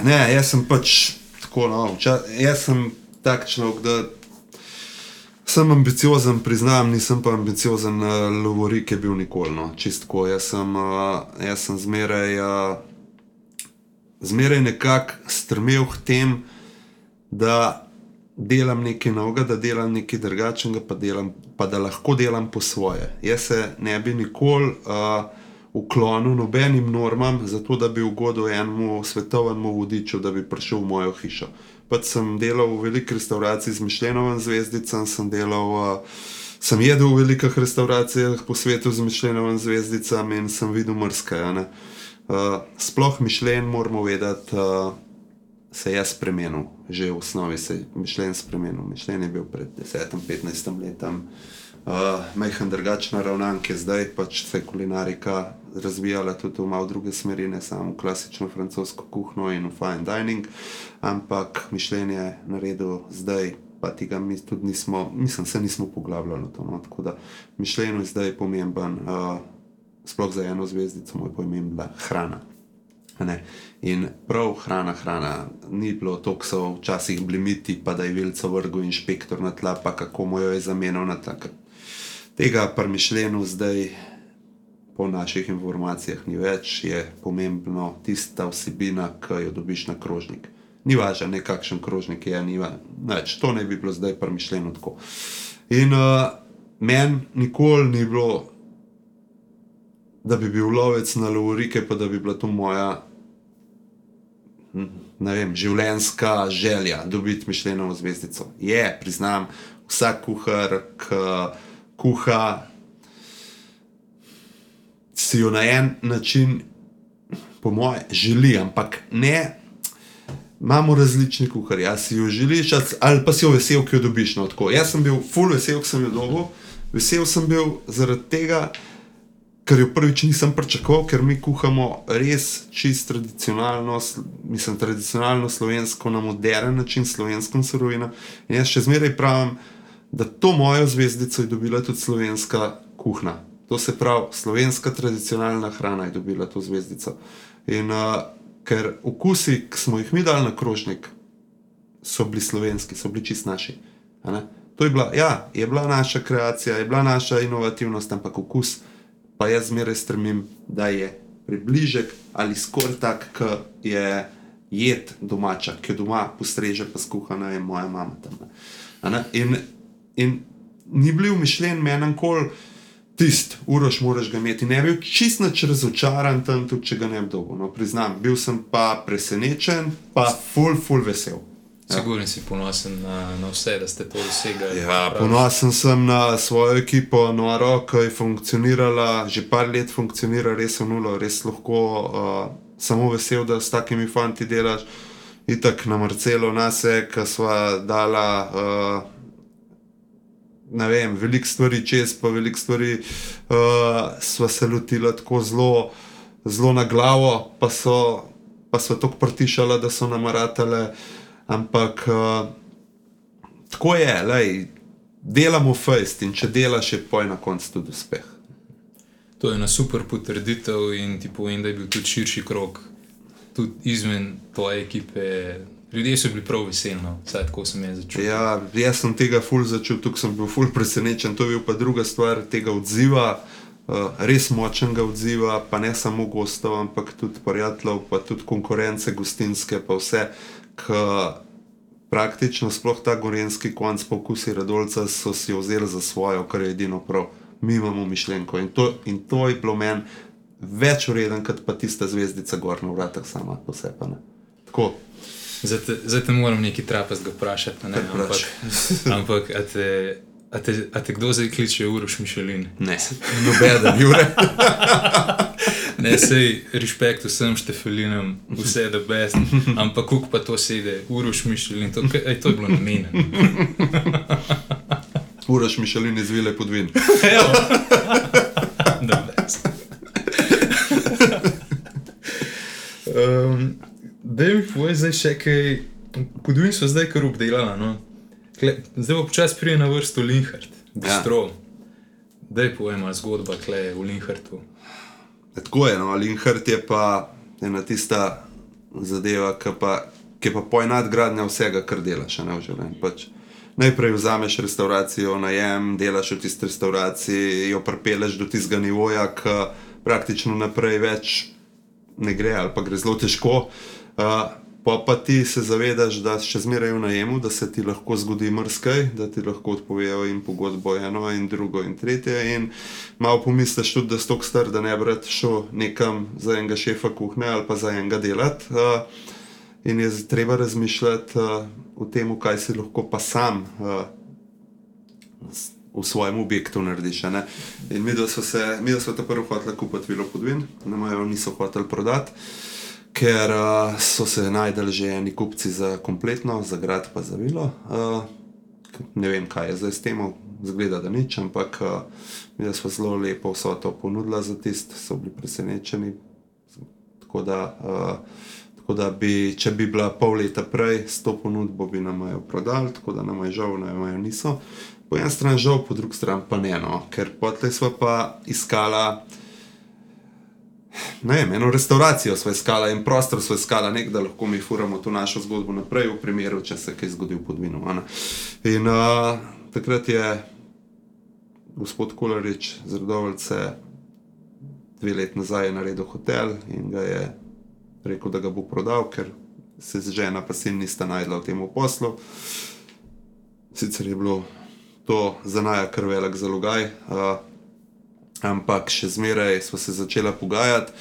ne, jaz sem pač tako. No, ča, jaz sem tak človek, da sem ambiciozen, priznam, nisem pa ambiciozen, uh, lovorik je bil nikoli. No, čistko. Jaz sem, uh, jaz sem zmeraj, uh, zmeraj nekako strmel k tem, da delam nekaj novega, da delam nekaj drugačnega, pa, pa da lahko delam po svoje. Jaz se ne bi nikoli. Uh, uklonil nobenim normam, zato da bi ugodil enemu svetovnemu vodiču, da bi prišel v mojo hišo. Pač sem delal v veliki restavraciji z Mišljenovim zvezdicam, sem delal. Uh, Sem jedel v velikih restauracijah po svetu z Mišljenovim zvezdicam in sem videl mrske. Uh, sploh Mišljen moramo vedeti, uh, se je spremenil, že v osnovi se je mišljenje spremenil. Mišljenje je bil pred 10-15 letom. Uh, Majhen drugačen ravnan, ki je zdaj pač se je kulinarika razvijala tudi v malo druge smeri, ne samo v klasično francosko kuhno in v fine dining, ampak mišljenje je naredil zdaj, pa tega mi tudi nismo, mislim, se nismo poglabljali v to. No? Tako da mišljenje je zdaj pomemben, uh, sploh za eno zvezdico, moj pojem je hrana. Ne? In prav hrana, hrana, ni bilo to, ko so včasih bili miti, pa da je vilca vrgel inšpektor na tla, pa kako mu jo je zamenjal na tak. Tega pa mišljenju zdaj, po naših informacijah, ni več, je pomembno tista vsebina, ki jo dobiš na krožnik. Ni važno, nekakšen krožnik je, ni več, to ne bi bilo zdaj pa mišljeno tako. In uh, meni nikoli ni bilo, da bi bil lovec na lovorike, pa da bi bila to moja ne vem, življenjska želja dobiti mišljeno zvezdico. Je, priznam, vsak kuhar, ki kuha, si jo na en način, po mojem, želi, ampak ne. Imamo različne kuharje, jaz si jo želiš, ali pa si jo vesel, ki jo dobiš. No, jaz sem bil full vesel, ki sem jo dobil. Vesel sem bil zaradi tega, Ker jo prvič nisem pričakoval, ker mi kuhamo res čist tradicionalno, mislim, tradicionalno slovensko, na moderen način, slovensko surovino. In jaz še zmeraj pravim, da to mojo zvezdico je dobila tudi slovenska kuhna. To se pravi, slovenska tradicionalna hrana je dobila to zvezdico. In uh, ker okusi, ki smo jih mi dali na krožnik, so bili slovenski, so bili čist naši. To je bila, ja, je bila naša kreacija, je bila naša inovativnost, ampak okus pa jaz zmeraj strmim, da je približek ali skoraj tak, kot je jed domača, ki jo doma postreže, pa skuhana je moja mama tam. In, in ni bil umišljen menem kol. Tisti, uroš, moraš ga imeti. Ne bi bil čist nič razočaran tam, tudi če ga ne bi dolgo. No, priznam, bil sem pa presenečen, pa full, full vesel. Sigurno si ponosen na, na vse, da ste to dosegli. Ja, ponosen sem na svojo ekipo, Noaro, ki je funkcionirala, že par let funkcionira, res je nulo, res lahko. Uh, samo vesel, da s takimi fanti delaš. Itak na Marcelo, nas je, ki smo dala. Uh, Ne vem, veliko stvari čez, pa veliko stvari uh, smo se lotili tako zelo, zelo na glavo, pa so, pa so tako prtišali, da so nam ratale. Uh, Ampak uh, tako je, lej, delamo fajst in če delaš, je poj na koncu tudi uspeh. To je ena super potrditev in ti povem, da je bil tudi širši krok, tudi izven tvoje ekipe. Ljudje so bili prav veseli, no. vsaj tako sem jaz začutil. Ja, jaz sem tega ful začutil, tukaj sem bil ful presenečen. To je bil pa druga stvar tega odziva, uh, res močnega odziva, pa ne samo gostov, ampak tudi prijateljev, pa tudi konkurence, gostinske, pa vse praktično sploh ta gorenski konc pokusi Radolca so si vzeli za svojo, kar je edino prav. Mi imamo mišljenko in to, in to je bilo meni več ureden, kot pa tista zvezdica gor na vratah sama po sebi. Tako. Zdaj te moram nekaj trapezga vprašati, ne? ampak, ampak a te, a, te, a te kdo zdaj kliče Uroš Mišelin? Ne, nobeden, Jure. Ne, sej, respekt vsem štefelinom, vse je da best, ampak kuk pa to sedi, uroš mišljen, to, to je bilo namenjeno. uroš mišljen iz vile pod vin. da best. Um, da mi povej zdaj še kaj, podvin so zdaj kar obdelala, no? Kle, zdaj bo počas prije na vrstu Linhart, bistro. Ja. Daj povem, zgodba kle v Linhartu. Tako je, no, Linhart je pa ena tista zadeva, ki pa, je pa pojnadgradnja vsega, kar delaš ne, v življenju. Pač najprej vzameš restauracijo, najem, delaš v tisti restauraciji, jo prepeleš do tistega nivoja, ki praktično naprej več ne gre ali pa gre zelo težko. Uh, pa, pa ti se zavedaš, da si še zmeraj v najemu, da se ti lahko zgodi mrskaj, da ti lahko odpovejo in pogodbo eno in drugo in tretje. In malo pomisliš tudi, da si tako star, da ne bi rad šel nekam za enega šefa kuhne ali pa za enega delati. Uh, in je treba razmišljati uh, o tem, kaj si lahko pa sam. Uh, V svojem objektu narediš. Ne? In mi, da smo se, mi, da smo ta prvi hotel kupiti, bilo podvin, nam jo niso hoteli prodati ker uh, so se najdel že eni kupci za kompletno, za grad pa za vilo. Uh, ne vem, kaj je zdaj s tem, zgleda, da nič, ampak uh, mi smo zelo lepo vso to ponudili za tiste, so bili presenečeni. Tako da, uh, tako da bi, če bi bila pol leta prej s to ponudbo, bi nam jo prodali, tako da nam je žal, da jo niso. Po eni strani žal, po drugi strani pa ne, no, ker potlej smo pa iskala. Ne vem, eno restauracijo smo iskali in prostor smo iskali, nek, da lahko mi furamo to našo zgodbo naprej, v primeru, če se kaj zgodi v podvinu. In uh, takrat je gospod Kolarič z Rodovljice dve leti nazaj naredil hotel in ga je rekel, da ga bo prodal, ker se žena pa sin nista najdla v tem poslu. Sicer je bilo to za naja kar velik zalogaj. Uh, Ampak še zmeraj smo se začeli pogajati,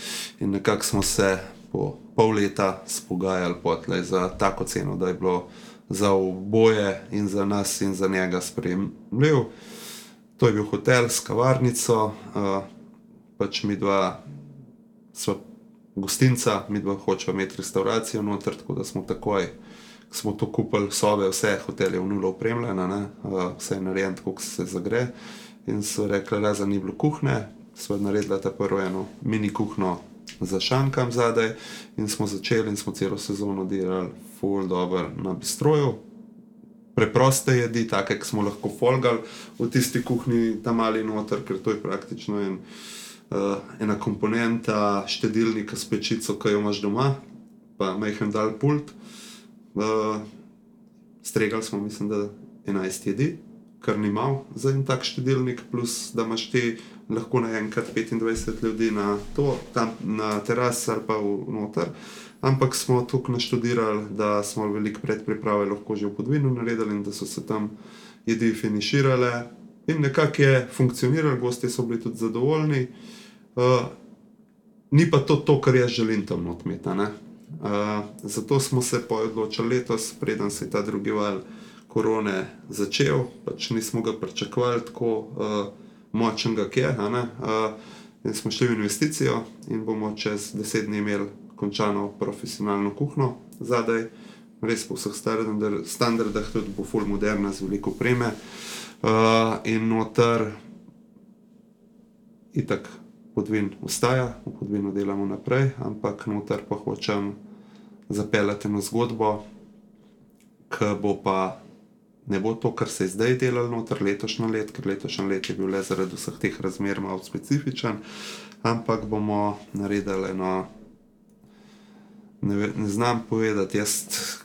in nekako smo se po pol leta spogajali za tako ceno, da je bilo za oboje, in za nas, in za njega sprejemljiv. To je bil hotel s kavarnico, uh, pač mi dva smo gostinca, mi dva hočemo imeti restauracijo noter, tako da smo takoj. Smo to kupili, sobe, vse hotelje v nulo opremljene, uh, vse je narejeno, kako se zagre. In so rekli, da ni bilo kuhne, smo naredili ta prvo eno mini kuhno za šankam zadaj in smo začeli in smo celo sezono delali full dobro na bistroju. Preproste jedi, take, ki smo lahko folgali v tisti kuhinji, tam ali noter, ker to je praktično en, uh, ena komponenta štedilnika s pečico, ki jo imaš doma, pa majhen dal pult. Uh, stregali smo, mislim, da 11 jedi kar ni mal za en tak štedilnik, plus da imaš ti lahko naenkrat 25 ljudi na to, tam na terasi ali pa v noter. Ampak smo tukaj naštudirali, da smo veliko predpriprave lahko že v podvinu naredili in da so se tam jedi finiširale. In nekako je funkcioniralo, gosti so bili tudi zadovoljni. Uh, ni pa to, to kar jaz želim tam odmeti. Uh, zato smo se odločili letos, preden se je ta drugi val uh, korone začel, pač nismo ga pričakovali tako uh, močnega, kot je. Uh, in smo šli v investicijo in bomo čez deset dni imeli končano profesionalno kuhno zadaj, res po vseh standardih, tudi bo full moderna z veliko preme. Uh, in noter, itak, podvin ustaja, v podvinu delamo naprej, ampak noter pa hočem zapeljati eno zgodbo, ki bo pa ne bo to, kar se je zdaj delalo noter letošnje let, ker letošnje let je bil le zaradi vseh teh razmer malo specifičen, ampak bomo naredili eno. Ne, ne znam povedati, jaz,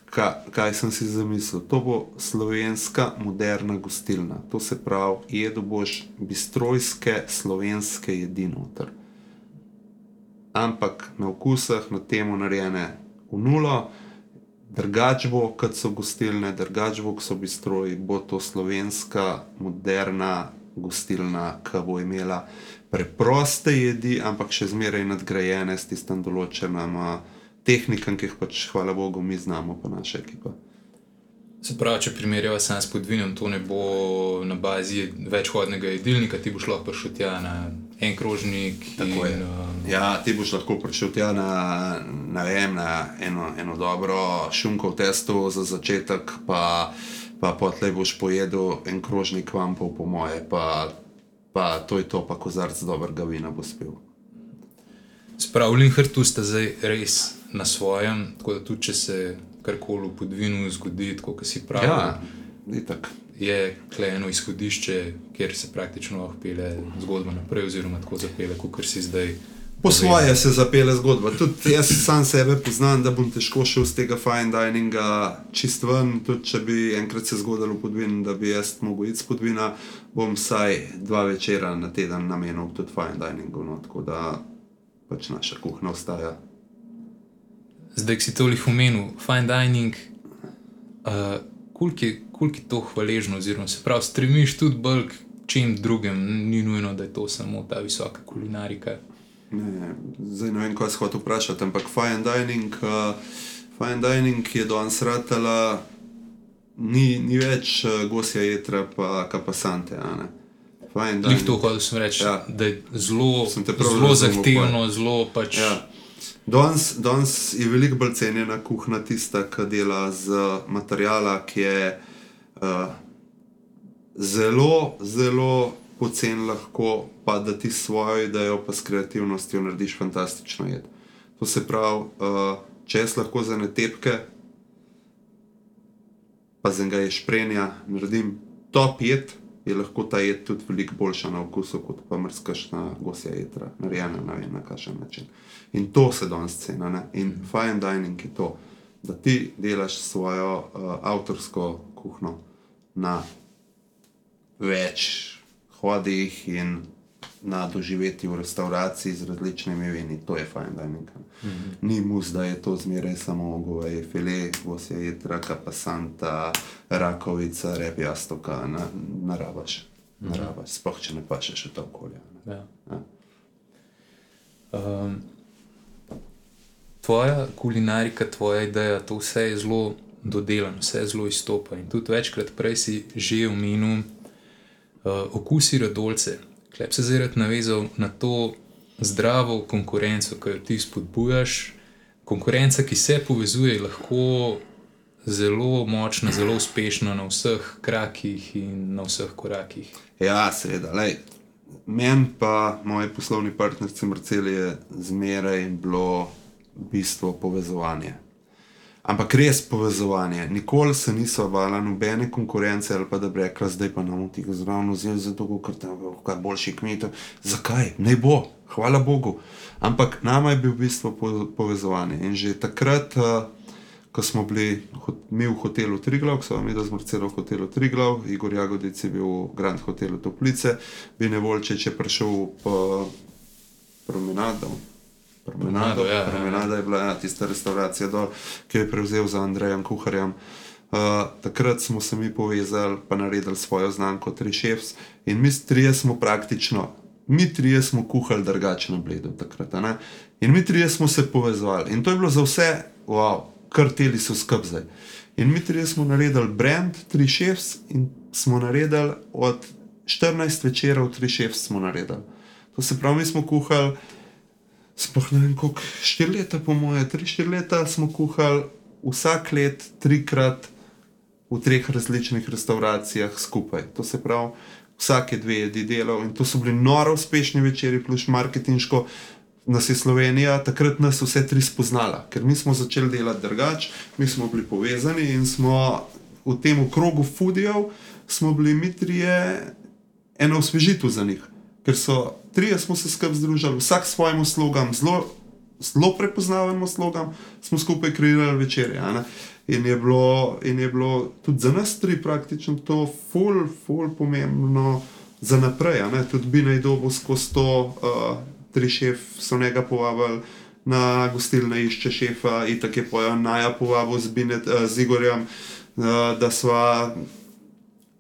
kaj, kaj sem si zamislil. To bo slovenska moderna gostilna. To se pravi, jedo boš bistrojske slovenske jedi noter. Ampak na okusah, na temu narejene v nulo drugač bo, kot so gostilne, drugač bo, kot so bistroji, bo to slovenska, moderna gostilna, ki bo imela preproste jedi, ampak še zmeraj nadgrajene s tistim določenim tehnikam, ki jih pač, hvala Bogu, mi znamo, pa naša ekipa. Se pravi, če primerjava sam s podvinom, to ne bo na bazi večhodnega jedilnika, ti boš lahko prišel tja na en krožnik. In, uh, ja, ti boš lahko prišel tja na, na, vem, na eno, eno dobro šunko v testu za začetek, pa, pa potlej boš pojedel en krožnik vam po, po moje, pa, pa to je to, pa kozarc dobrega vina bo spil. Spravljen hrtu ste zdaj res na svojem, tako da tudi če se karkoli v podvinu zgodi, kot si pravi. Ja, je eno izhodišče, kjer se praktično lahko pele zgodba naprej, oziroma tako zapele, kot si zdaj. Po svoje se zapele zgodba. Tudi jaz sam sebe poznam, da bom težko šel z tega fine dininga čist ven. Tudi če bi enkrat se zgodilo v podvinu, da bi jaz mogel iti z podvina, bom vsaj dva večera na teden namenil tudi fine diningu. No, tako da pač naša kuhna ostaja zdaj si toliko omenil, fine dining, uh, koliko je to hvaležno, oziroma se pravi, stremiš tudi bolj k čem drugem, ni nujno, da je to samo ta visoka kulinarika. Ne, zdaj ne vem, kaj se hoče vprašati, ampak fine dining, uh, fine dining je danes ratala, ni, ni več uh, gosja jedra, pa kapasante. Njih to hočeš reči, ja. da je zelo, zelo zahtevno, zelo pač. Ja. Danes, danes je veliko bolj cenjena kuhna tista, ki dela z materijala, ki je uh, zelo, zelo pocen, lahko pa da ti svojo idejo, pa s kreativnostjo narediš fantastično jed. To se pravi, uh, če jaz lahko za ne tepke, pa za enega ješprenja naredim top jed, je lahko ta jed tudi veliko boljša na okusu, kot pa mrzkašna gosja jedra, narejena na vem na kakšen način. In to se danes cena. Ne? In fine dining je to, da ti delaš svojo uh, avtorsko kuhno na več hodih in na doživeti v restauraciji z različnimi vini. To je fajn dining. Mm -hmm. Ni mus, da je to zmeraj samo goveje file, gosja jedra, kapasanta, rakovica, rep jastoka, na, narabaš. Mm -hmm. narabaš. Sploh če ne pašeš v to okolje. Ja. Ja. Um, tvoja kulinarika, tvoja ideja, to vse je zelo dodelano, vse zelo izstopa. In tudi večkrat prej si že omenil uh, okusi radolce. Klep se zdaj rad navezal na to zdravo konkurenco, ki jo ti spodbujaš. Konkurenca, ki se povezuje, je lahko zelo močna, zelo uspešna na vseh krakih in na vseh korakih. Ja, seveda. Meni pa, moji poslovni partnerci Marceli, je zmeraj bilo bistvo povezovanje. Ampak res povezovanje. Nikoli se niso vala nobene konkurence ali pa da bi rekla, zdaj pa nam ti zraven vzeli za to, ker tam je kaj boljši kmetov. Zakaj? Ne bo, hvala Bogu. Ampak nama je bil v bistvu povezovanje. In že takrat, uh, ko smo bili mi v hotelu Triglav, ko smo mi da zmrceli v hotelu Triglav, Igor Jagodic je bil v Grand hotelu Toplice, bi ne volče, če prišel po promenadu. Promenado, ja, promenada ja. je bila ja, tista restauracija, dol, ki jo je prevzel za Andrejem Kuharjem. Uh, takrat smo se mi povezali, pa naredili svojo znamko Tri Chefs in mi trije smo praktično, mi trije smo kuhali drugače na bledu takrat. Ne? In mi trije smo se povezali in to je bilo za vse, wow, kar teli so skrbzaj. In mi trije smo naredili brand Tri Chefs in smo naredili od 14 večerov Tri Chefs smo naredili. To se pravi, mi smo kuhali sploh ne vem, koliko štiri leta, po moje, tri, štiri leta smo kuhali vsak let, trikrat v treh različnih restauracijah skupaj. To se pravi, vsake dve jedi delal in to so bili noro uspešni večeri, plus marketinško. Nas je Slovenija takrat nas vse tri spoznala, ker mi smo začeli delati drugače, mi smo bili povezani in smo v tem krogu fudijev, smo bili mi trije eno osvežitev za njih ker so trije smo se skupaj združili, vsak s svojim slogom, zelo, zelo prepoznaven slogom, smo skupaj kreirali večerje. In je, bilo, in je bilo tudi za nas tri praktično to ful, ful pomembno za naprej. Tudi bi naj dobil skozi to, uh, tri šef so njega povabili na gostilne išče šefa in tako je pojem naja povabil z, Binet, uh, z Igorjem, uh, da sva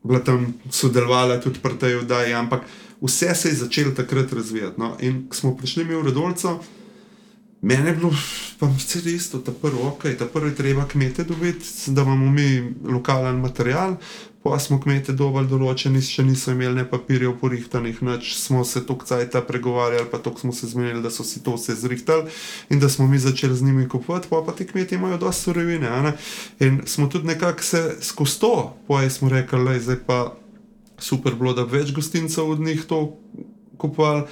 bila tam sodelovala tudi pri tej vdaji, ampak vse se je začelo takrat razvijati. No? In ko smo prišli mi v Rodolco, meni je bilo pa vse isto, ta prvi ok, ta prvi treba kmete dobiti, da imamo mi lokalen material. Pa smo kmete dovolj določeni, še niso imeli ne papirjev porihtanih, nič smo se tok cajta pregovarjali, pa tok smo se zmenili, da so si to vse zrihtali in da smo mi začeli z njimi kupovati, pa pa ti kmeti imajo dosti surovine. In smo tudi nekako se skozi to, poje smo rekli, da zdaj pa super bilo, da več gostincev od njih to kupovali.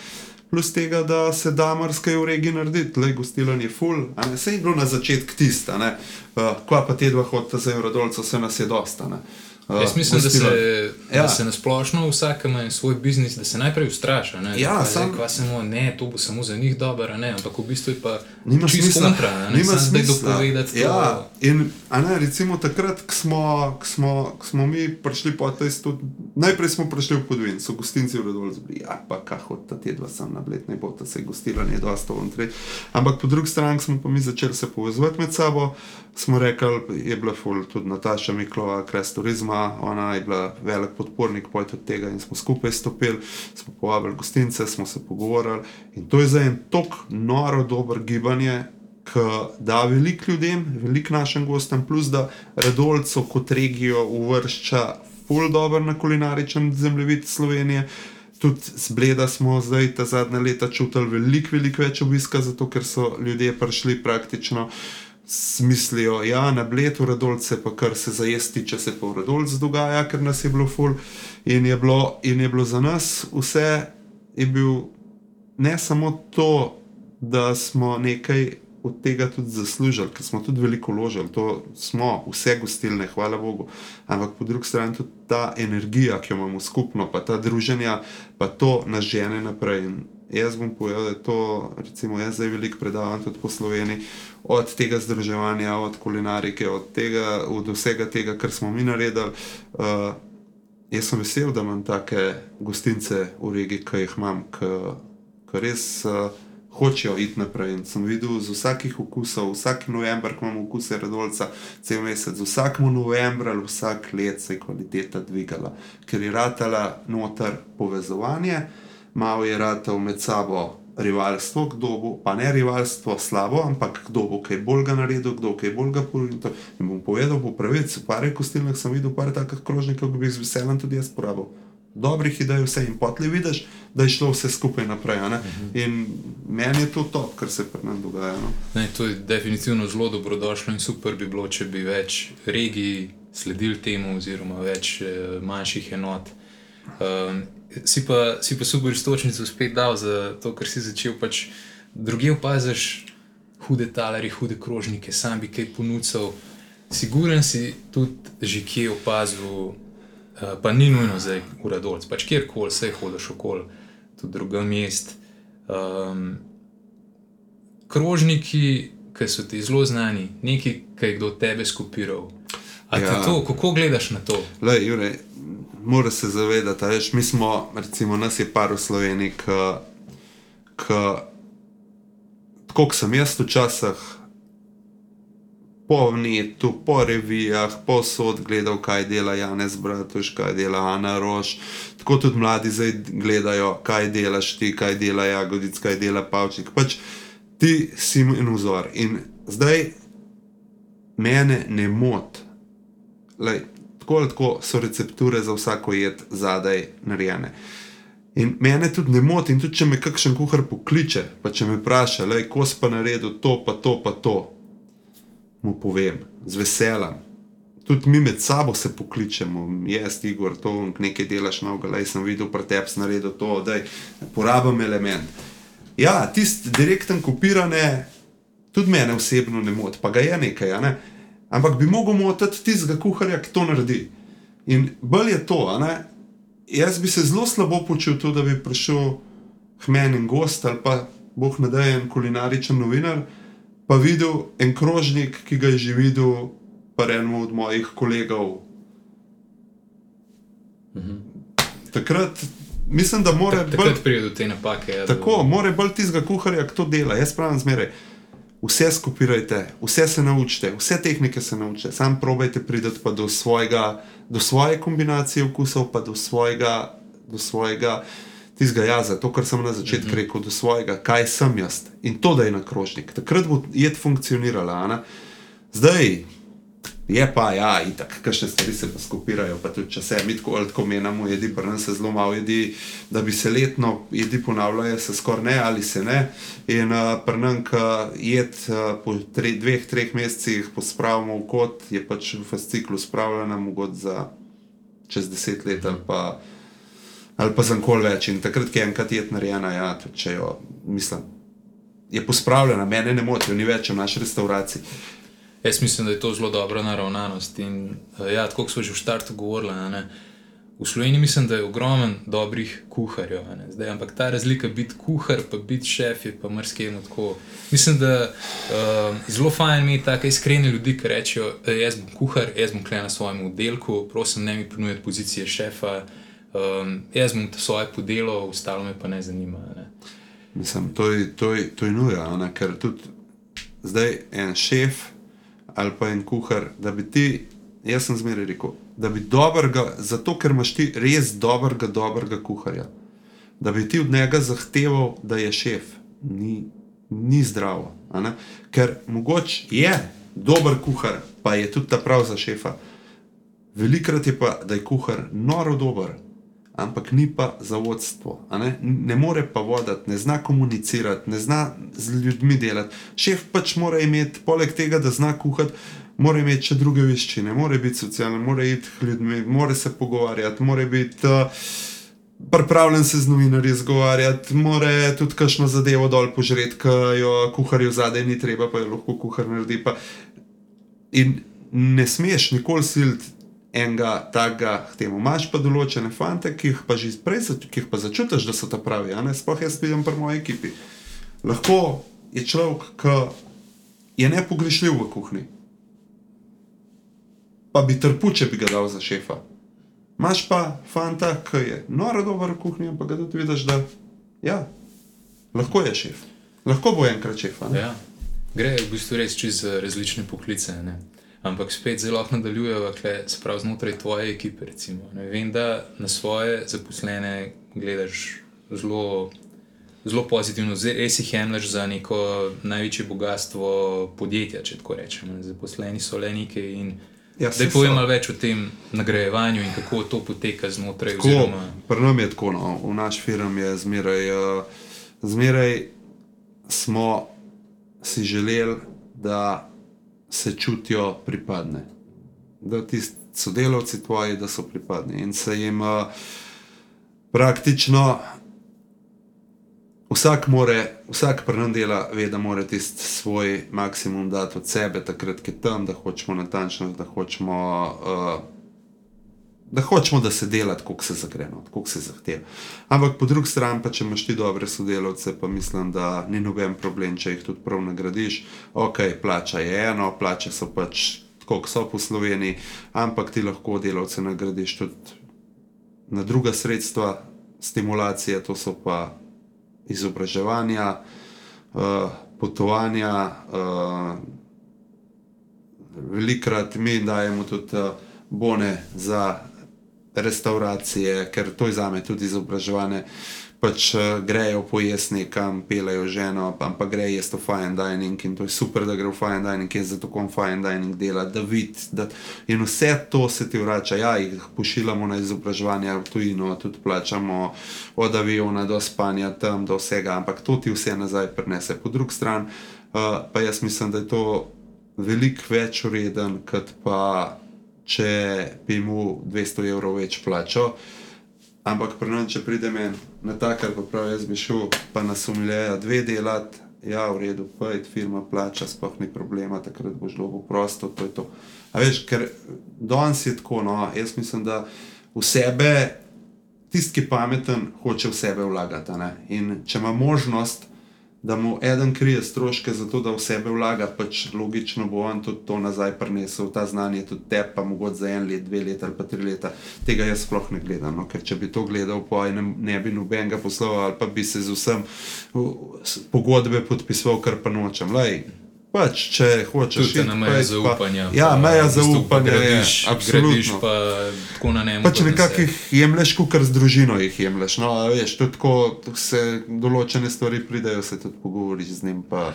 Plus tega, da se da marsikaj v regiji narediti, le gostilanje je full, a ne se je bilo na začetku tista, uh, kva pa te dva hodita za Eurodolce, vse nas je dosta. Uh, Uh, Jaz mislim, da se, ja. da se na splošno vsak ima svoj biznis, da se najprej ustraša. Ja, sam... zdaj, samo, ne, to bo samo za njih dobro, ampak v bistvu je pa nima smisla. Kontra, ne ima smisla dopovedati. Ja, in ne, recimo takrat, ko smo, smo, smo mi prišli po tej studi, najprej smo prišli v Podvin, so gostinci v Rodolju zbili, ja, pa kako ta tedva sem na bled, ne bo ta se gostilanje dosta v tre. Ampak po drugi strani smo pa mi začeli se povezovati med sabo, smo rekli, je bila ful tudi Nataša Miklova, kres turizma ona je bila velik podpornik tega in smo skupaj stopili, smo povabili gostince, smo se pogovarjali. In to je za en tok noro dober gibanje, ki da veliko ljudem, veliko našim gostom, plus da Redolco kot regijo uvršča ful dobro na kulinaričen zemljevid Slovenije. tudi z Bleda smo zdaj ta zadnja leta čutili veliko, veliko več obiska, zato ker so ljudje prišli praktično. Smislijo, ja, na bledu radolce, pa kar se zajesti, če se pa v radolce dogaja, ker nas je bilo ful. In je bilo, in je bilo za nas vse, je bil ne samo to, da smo nekaj od tega tudi zaslužili, ker smo tudi veliko vložili, to smo, vse gostilne, hvala Bogu. Ampak po drugi strani tudi ta energija, ki jo imamo skupno, pa ta druženja, pa to nas žene naprej. In jaz bom povedal, da je to, recimo, jaz zdaj veliko predavam tudi po Sloveniji, od tega združevanja, od kulinarike, od, tega, od vsega tega, kar smo mi naredili. Uh, jaz sem vesel, da imam take gostince v regiji, ki jih imam, ki res. Uh, hočejo iti naprej. In sem videl z vsakih okusov, vsak november, ko imamo okuse redolca, cel mesec, z vsakim novembrom ali vsak let se je kvaliteta dvigala, ker je ratala noter povezovanje, malo je ratal med sabo. Rivalstvo, kdo bo, pa ne rivalstvo slabo, ampak kdo bo kaj bolj ga naredil, kdo kaj bolj ga porušil. In bom povedal, po pravici, v parih kostilnah sem videl par takih krožnikov, ki bi jih z veseljem tudi jaz porabil dobrih idej, vse in potli vidiš, da je šlo vse skupaj naprej. Uh -huh. In meni je to to, kar se pri nas dogaja. No? Ne, to je definitivno zelo dobrodošlo in super bi bilo, če bi več regij sledili temu, oziroma več eh, manjših enot. Um, si, pa, si pa super istočnico spet dal za to, kar si začel. Pač druge opaziš hude talarje, hude krožnike, sam bi kaj ponudil. Siguren si tudi že kje opazil. Eh, pa ni nujno zdaj v Radovcu, pač kjerkoli se hodiš okoli, tudi drugem mest. Um, krožniki, ki so ti zelo znani, nekaj, ki je kdo tebe skupiral. Ja. To, kako gledaš na to? Moraš se zavedati, da mi smo, recimo, nas je par v Sloveniji, ki, kot sem jaz včasih po netu, po revijah, po sod gledal, kaj dela Janez Bratuš, kaj dela Ana Roš. Tako tudi mladi zdaj gledajo, kaj delaš ti, kaj dela Jagodic, kaj dela Pavčik. Pač ti si en vzor. In zdaj mene ne moti. Tako ali tako so recepture za vsako jed zadaj narejene. In mene tudi ne moti, in tudi če me kakšen kuhar pokliče, pa če me vpraša, kako si pa naredil to, pa to, pa to mu povem, z veseljem. Tudi mi med sabo se pokličemo, jaz, Igor, to nekaj delaš na ogledaj, sem videl, pretep sem naredil to, da uporabim element. Ja, tisti direkten kopirane, tudi mene osebno ne moti, pa ga je nekaj, ne? Ampak bi mogel motiti tistega kuharja, ki to naredi. In bolj je to, jaz bi se zelo slabo počutil, da bi prišel k meni in gost ali pa boh nadajen kulinaričen novinar pa videl en krožnik, ki ga je že videl, pa eno od mojih kolegov. Mhm. Takrat mislim, da mora biti. Takrat pride do te napake. Ja, tako, mora bolj tistega kuharja, ki to dela. Jaz pravim zmeraj. Vse skopirajte, vse se naučite, vse tehnike se naučite, sam probajte priti do, do svoje kombinacije okusov, pa do svojega, do svojega tistega jaza, to, kar sem na začetku mm -hmm. rekel, do svojega, kaj sem jaz in to, da je na krožnik. Takrat bo jed funkcionirala. Zdaj je pa, ja, in tako, kakšne stvari se pa skopirajo, pa tudi če se mi tako ali tako menamo, jedi, nam se zelo malo jedi, da bi se letno jedi ponavljali, se skoraj ne ali se ne. In uh, prnank jed uh, po tre, dveh, treh mesecih pospravimo v kot, je pač v fasciklu spravljena, mogoče za čez deset let ali pa ali pa za kol več. In takrat, ki je enkrat jed narejena, ja, če jo mislim, je pospravljena, mene ne motijo, ni več v naši restauraciji. Jaz mislim, da je to zelo dobra naravnanost. In eh, ja, tako smo že v startu govorili. V Sloveniji mislim, da je ogromen dobrih kuharjev. Zdaj, ampak ta razlika biti kuhar, pa biti šef, je pa marsikemu tako. Mislim, da je uh, zelo fajn imeti tako iskrene ljudi, ki rečejo, da jaz bom kuhar, jaz bom kle na svojem oddelku, prosim, ne mi ponujati pozicije šefa. Um, jaz bom svoje podelo, ostalo me pa ne zanima. Ne. Mislim, to je, je, je nuja, ker tudi zdaj en šef ali pa en kuhar, da bi ti, jaz sem zmeraj rekel, da bi dobrega, zato ker imaš ti res dobrega, dobrega kuharja, da bi ti od njega zahteval, da je šef, ni, ni zdravo. Ker mogoče je dober kuhar, pa je tudi ta prav za šefa. Velikrat je pa, da je kuhar noro dober, ampak ni pa za vodstvo. Ne? ne more pa voditi, ne zna komunicirati, ne zna z ljudmi delati. Šef pač mora imeti, poleg tega, da zna kuhati, mora imeti še druge veščine, mora biti socialen, mora iti k ljudmi, mora se pogovarjati, mora biti. Uh, Pripravljen se z novinarji zgovarjati, mora tudi kakšno zadevo dol požreti, ki jo kuharju zadaj ni treba, pa jo lahko kuhar naredi. Pa. In ne smeš nikoli siliti enega takega temu. Imaš pa določene fante, ki jih pa že prej, ki jih pa začutiš, da so ta pravi. a ne. Sploh jaz vidim pri moji ekipi. Lahko je človek, ki je nepogrešljiv v kuhinji. Pa bi trpel, če bi ga dal za šefa. Imaš pa fanta, ki je noro dober v kuhinji, ampak ga tudi vidiš, da ja, lahko je šef. Lahko bo enkrat šef. Ja. Gre v bistvu res čez različne poklice. Ne? Ampak spet zelo nadaljujejo, kle, se pravi, znotraj tvoje ekipe. Recimo, ne? Vem, da na svoje zaposlene gledaš zelo, zelo pozitivno, res jih jemliš za neko največje bogatstvo podjetja, če tako rečem. Zaposleni so le nekaj in Ja, Zdaj so. povem malo več o tem nagrajevanju in kako to poteka znotraj. Tako, Oziroma, pri nam je tako, no. v naš firm je zmeraj, uh, zmeraj smo si želeli, da se čutijo pripadne. Da tisti sodelavci tvoji, da so pripadni in se jim uh, praktično vsak, more, vsak pri nam dela, ve, da mora tisti svoj maksimum dati od sebe, takrat, ko je tam, da hočemo natančnost, da hočemo. Uh, da hočemo, da se dela tako, kot se zagreno, tako kot se zahteva. Ampak po drugi strani, pa če imaš ti dobre sodelavce, pa mislim, da ni noben problem, če jih tudi prav nagradiš. Ok, plača je eno, plače so pač tako, kot so po Sloveniji, ampak ti lahko delavce nagradiš tudi na druga sredstva, stimulacije, to so pa izobraževanja, uh, potovanja. Uh, velikrat mi dajemo tudi uh, bone za restauracije, ker to je za me tudi izobraževanje. Pač uh, grejo pojesti nekam, pelejo ženo, ampak gre jesti v fine dining in to je super, da gre v fine dining in zato kom fine dining dela, da vidi. Da, in vse to se ti vrača, ja, jih pošiljamo na izobraževanje v tujino, tudi plačamo od aviona do spanja tam, do vsega, ampak to ti vse nazaj prinese. Po drugi strani uh, pa jaz mislim, da je to veliko več ureden, kot pa če bi mu 200 evrov več plačal. Ampak pri nas, če pride men na tak, ali pa prav jaz bi šel, pa nas umiljajo dve delati, ja, v redu, pojdi, firma plača, sploh ni problema, takrat boš dobil prosto, to je to. A veš, ker danes je tako, no, jaz mislim, da v sebe, tisti, ki je pameten, hoče v sebe vlagati. ne. In če ima možnost, da mu eden krije stroške za to, da v sebe vlaga, pač logično bo on tudi to nazaj prinesel, ta znanje tudi te, pa mogoče za en let, dve leta ali pa tri leta. Tega jaz sploh ne gledam, no? ker če bi to gledal, pa ne, ne bi nobenega poslal ali pa bi se z vsem pogodbe podpisoval, kar pa nočem. Lej, Pač, če hočeš, Tudi na meja pojdi pa- zaupanja. Ja, meja zaupanja je. gradiš, gradiš Absolutno. pa tako na njemu. Pač nekako jih jemliš, kot z družino jih jemliš. No, veš, je tako, se določene stvari pridejo, se tudi pogovoriš z njim, pa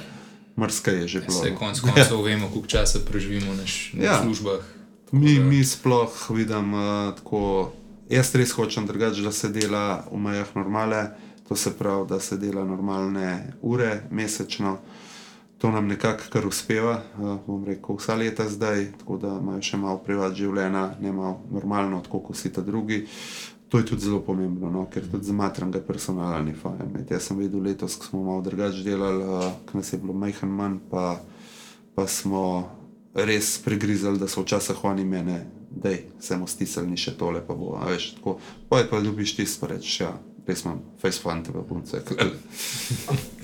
mrska je že bilo. Se no. konc koncev vemo, koliko časa preživimo na, Ja. službah. Mi, mi sploh vidim uh, tako, jaz res hočem drugače, da se dela v mejah normale, to se pravi, da se dela normalne ure mesečno. To nam nekako kar uspeva, uh, bom rekel, vsa leta zdaj, tako da imajo še malo privat življenja, ne malo normalno, tako kot vsi ta drugi. To je tudi zelo pomembno, no? ker tudi za matranga personala ni fajn. Ne. Jaz sem videl letos, ko smo malo drugače delali, uh, ko nas je bilo majhen manj, pa, pa smo res prigrizali, da so včasih oni mene, da se mu stisnili še tole, pa bo. Veš, tako, pa je pa ljubiš ti reči, ja, res imam face fante v punce.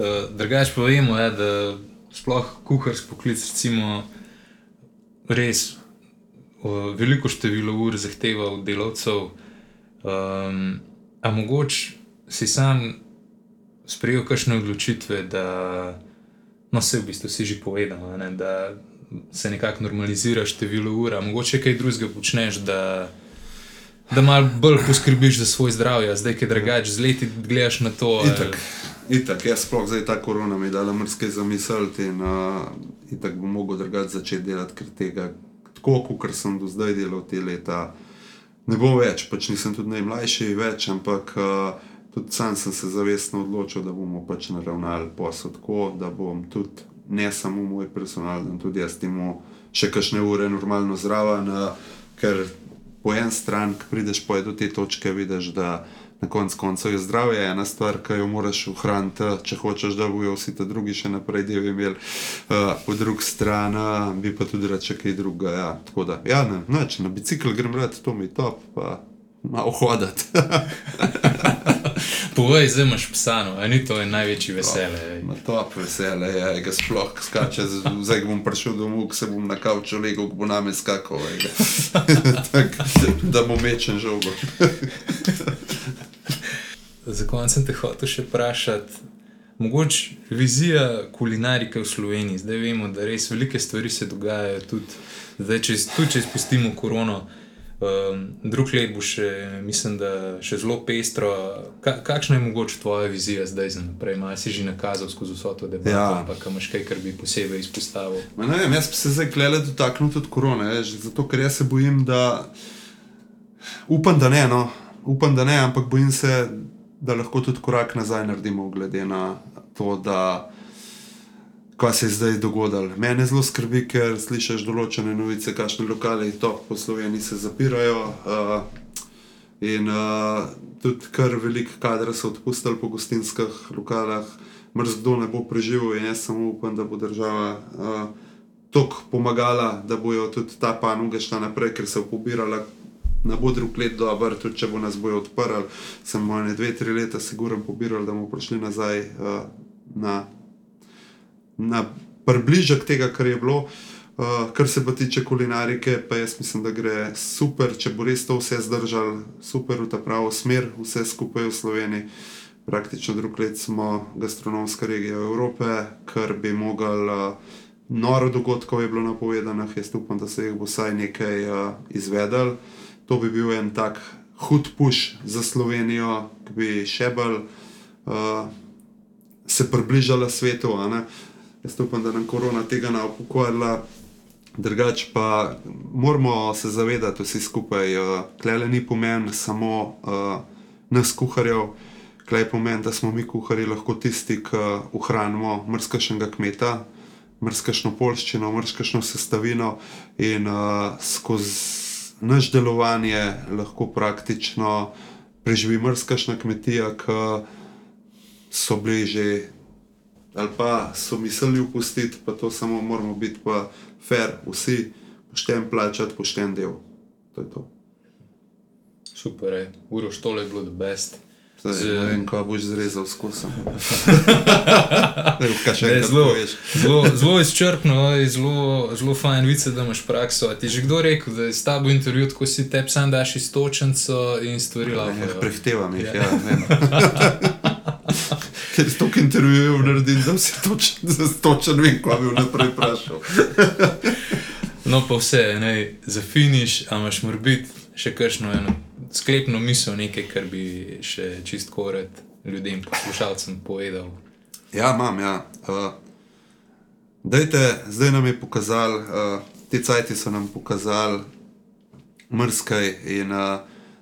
Uh, Drugač pa vemo, ja, da sploh kuharski poklic, recimo, res uh, veliko število ur zahteva od delavcev. Um, a mogoče si sam sprejel kakšne odločitve, da no, se v bistvu si že povedal, ne, da se nekako normalizira število ur, a mogoče kaj drugega počneš. Da, Da malo bolj poskrbiš za svoj zdravje, zdaj, ki je drugače, z leti gledaš na to. ali- Itak, jaz sploh zdaj ta korona mi je dala mrske zamisliti in uh, itak bom mogel drugače začeti delati, ker tega, tako kot sem do zdaj delal te leta, ne bo več, pač nisem tudi najmlajši več, ampak uh, tudi sam sem se zavestno odločil, da bomo pač naravnali posel tako, da bom tudi ne samo moj personal, da tudi jaz temu še kakšne ure normalno zraven, uh, ker po en stran, ki prideš po do te točke, vidiš, da na koncu koncev je zdravje ena stvar, ki jo moraš ohraniti, če hočeš, da bojo vsi ti drugi še naprej del imeli. Uh, po drugi strani bi pa tudi reče kaj druga. Ja. Tako da, ja, ne, neč, na bicikl grem rad, to mi je top, pa malo hodati. Povej, zdaj imaš psano, a ni to je največji vesele. Na top vesele, ja, ga sploh skače, zdaj bom prišel domov, se bom na kavču legel, bo name skakal, tak, da bom mečen žogo. Za konec sem te hotel še vprašati, mogoče vizija kulinarike v Sloveniji. Zdaj vemo, da res velike stvari se dogajajo, tudi, zdaj, če, tudi če izpustimo korono. Um, drug let bo še, mislim, da še zelo pestro. Ka, kakšna je mogoče tvoja vizija zdaj za naprej? Maj si že nakazal skozi vso to debato, ja. ampak imaš kaj, kar bi posebej izpostavil? Ma ne vem, jaz se zdaj klele dotaknil tudi korone, zato ker jaz se bojim, da upam, da ne, no. upam, da ne, ampak bojim se, da lahko tudi korak nazaj naredimo, glede na to, da kaj se je zdaj dogodilo. Mene zelo skrbi, ker slišiš določene novice, kakšne lokale to po Sloveniji se zapirajo. Uh, in uh, tudi kar veliko kadra so odpustili po gostinskih lokalah, mrzdo ne bo preživel in jaz samo upam, da bo država. Uh, Tok pomagala, da bojo tudi ta panoga šla naprej, ker se je pobirala na bo drug let dober, tudi če bo nas bojo odprli, sem mo ne dve, tri leta siguren pobiral, da bomo prišli nazaj uh, na, na približek tega, kar je bilo. Uh, kar se pa tiče kulinarike, pa jaz mislim, da gre super, če bo res to vse zdržal, super v ta pravo smer, vse skupaj v Sloveniji. Praktično drug let smo gastronomska regija Evrope, kar bi mogel, uh, noro dogodkov je bilo napovedano, jaz upam, da se jih bo vsaj nekaj uh, izvedel to bi bil en tak hud puš za Slovenijo, ki bi še bolj uh, se približala svetu. Jaz upam, da nam korona tega ne upokojila. Drugač pa moramo se zavedati vsi skupaj, uh, tle ni pomen samo uh, nas kuharjev, tle je pomen, da smo mi kuhari lahko tisti, ki ohranimo mrskašnega kmeta, mrskašno polščino, mrskašno sestavino in uh, skozi naš delovanje lahko praktično preživi mrzkašna kmetija, ki so bili že ali pa so mislili upustiti, pa to samo moramo biti pa fair, vsi pošten plačati, pošten del. To je to. Super, uroš tole je bilo the best. Zdaj. Ne vem, kaj boš zrezal skozi. zelo izčrpno, zelo, zelo fajn vice, da imaš prakso. A ti je že kdo rekel, da je s tabo intervju, tako si te sam daš istočenco in stvari lahko. Ja, prehtevam jih, ja. ja Ker s toliko intervjujev naredim, da si točen, točen vem, kaj bi vnaprej vprašal. no, pa vse, ne, za finiš, a imaš morbiti še kakšno eno sklepno misel, nekaj, kar bi še čist koret ljudem, poslušalcem povedal. Ja, imam. Ja. Uh, zdaj nam je pokazal, uh, te cajti so nam pokazali mrskaj in uh,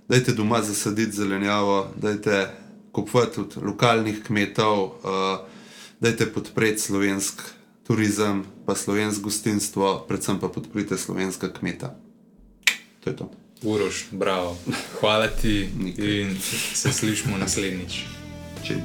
dajte doma zasaditi zelenjavo, dajte kupovati od lokalnih kmetov, uh, dajte podpreti slovenski turizem, pa slovensko gostinstvo, predvsem pa podprite slovenska kmeta. To je to. Uroš, bravo. Hvala ti in se slišmo naslednjič. Čim.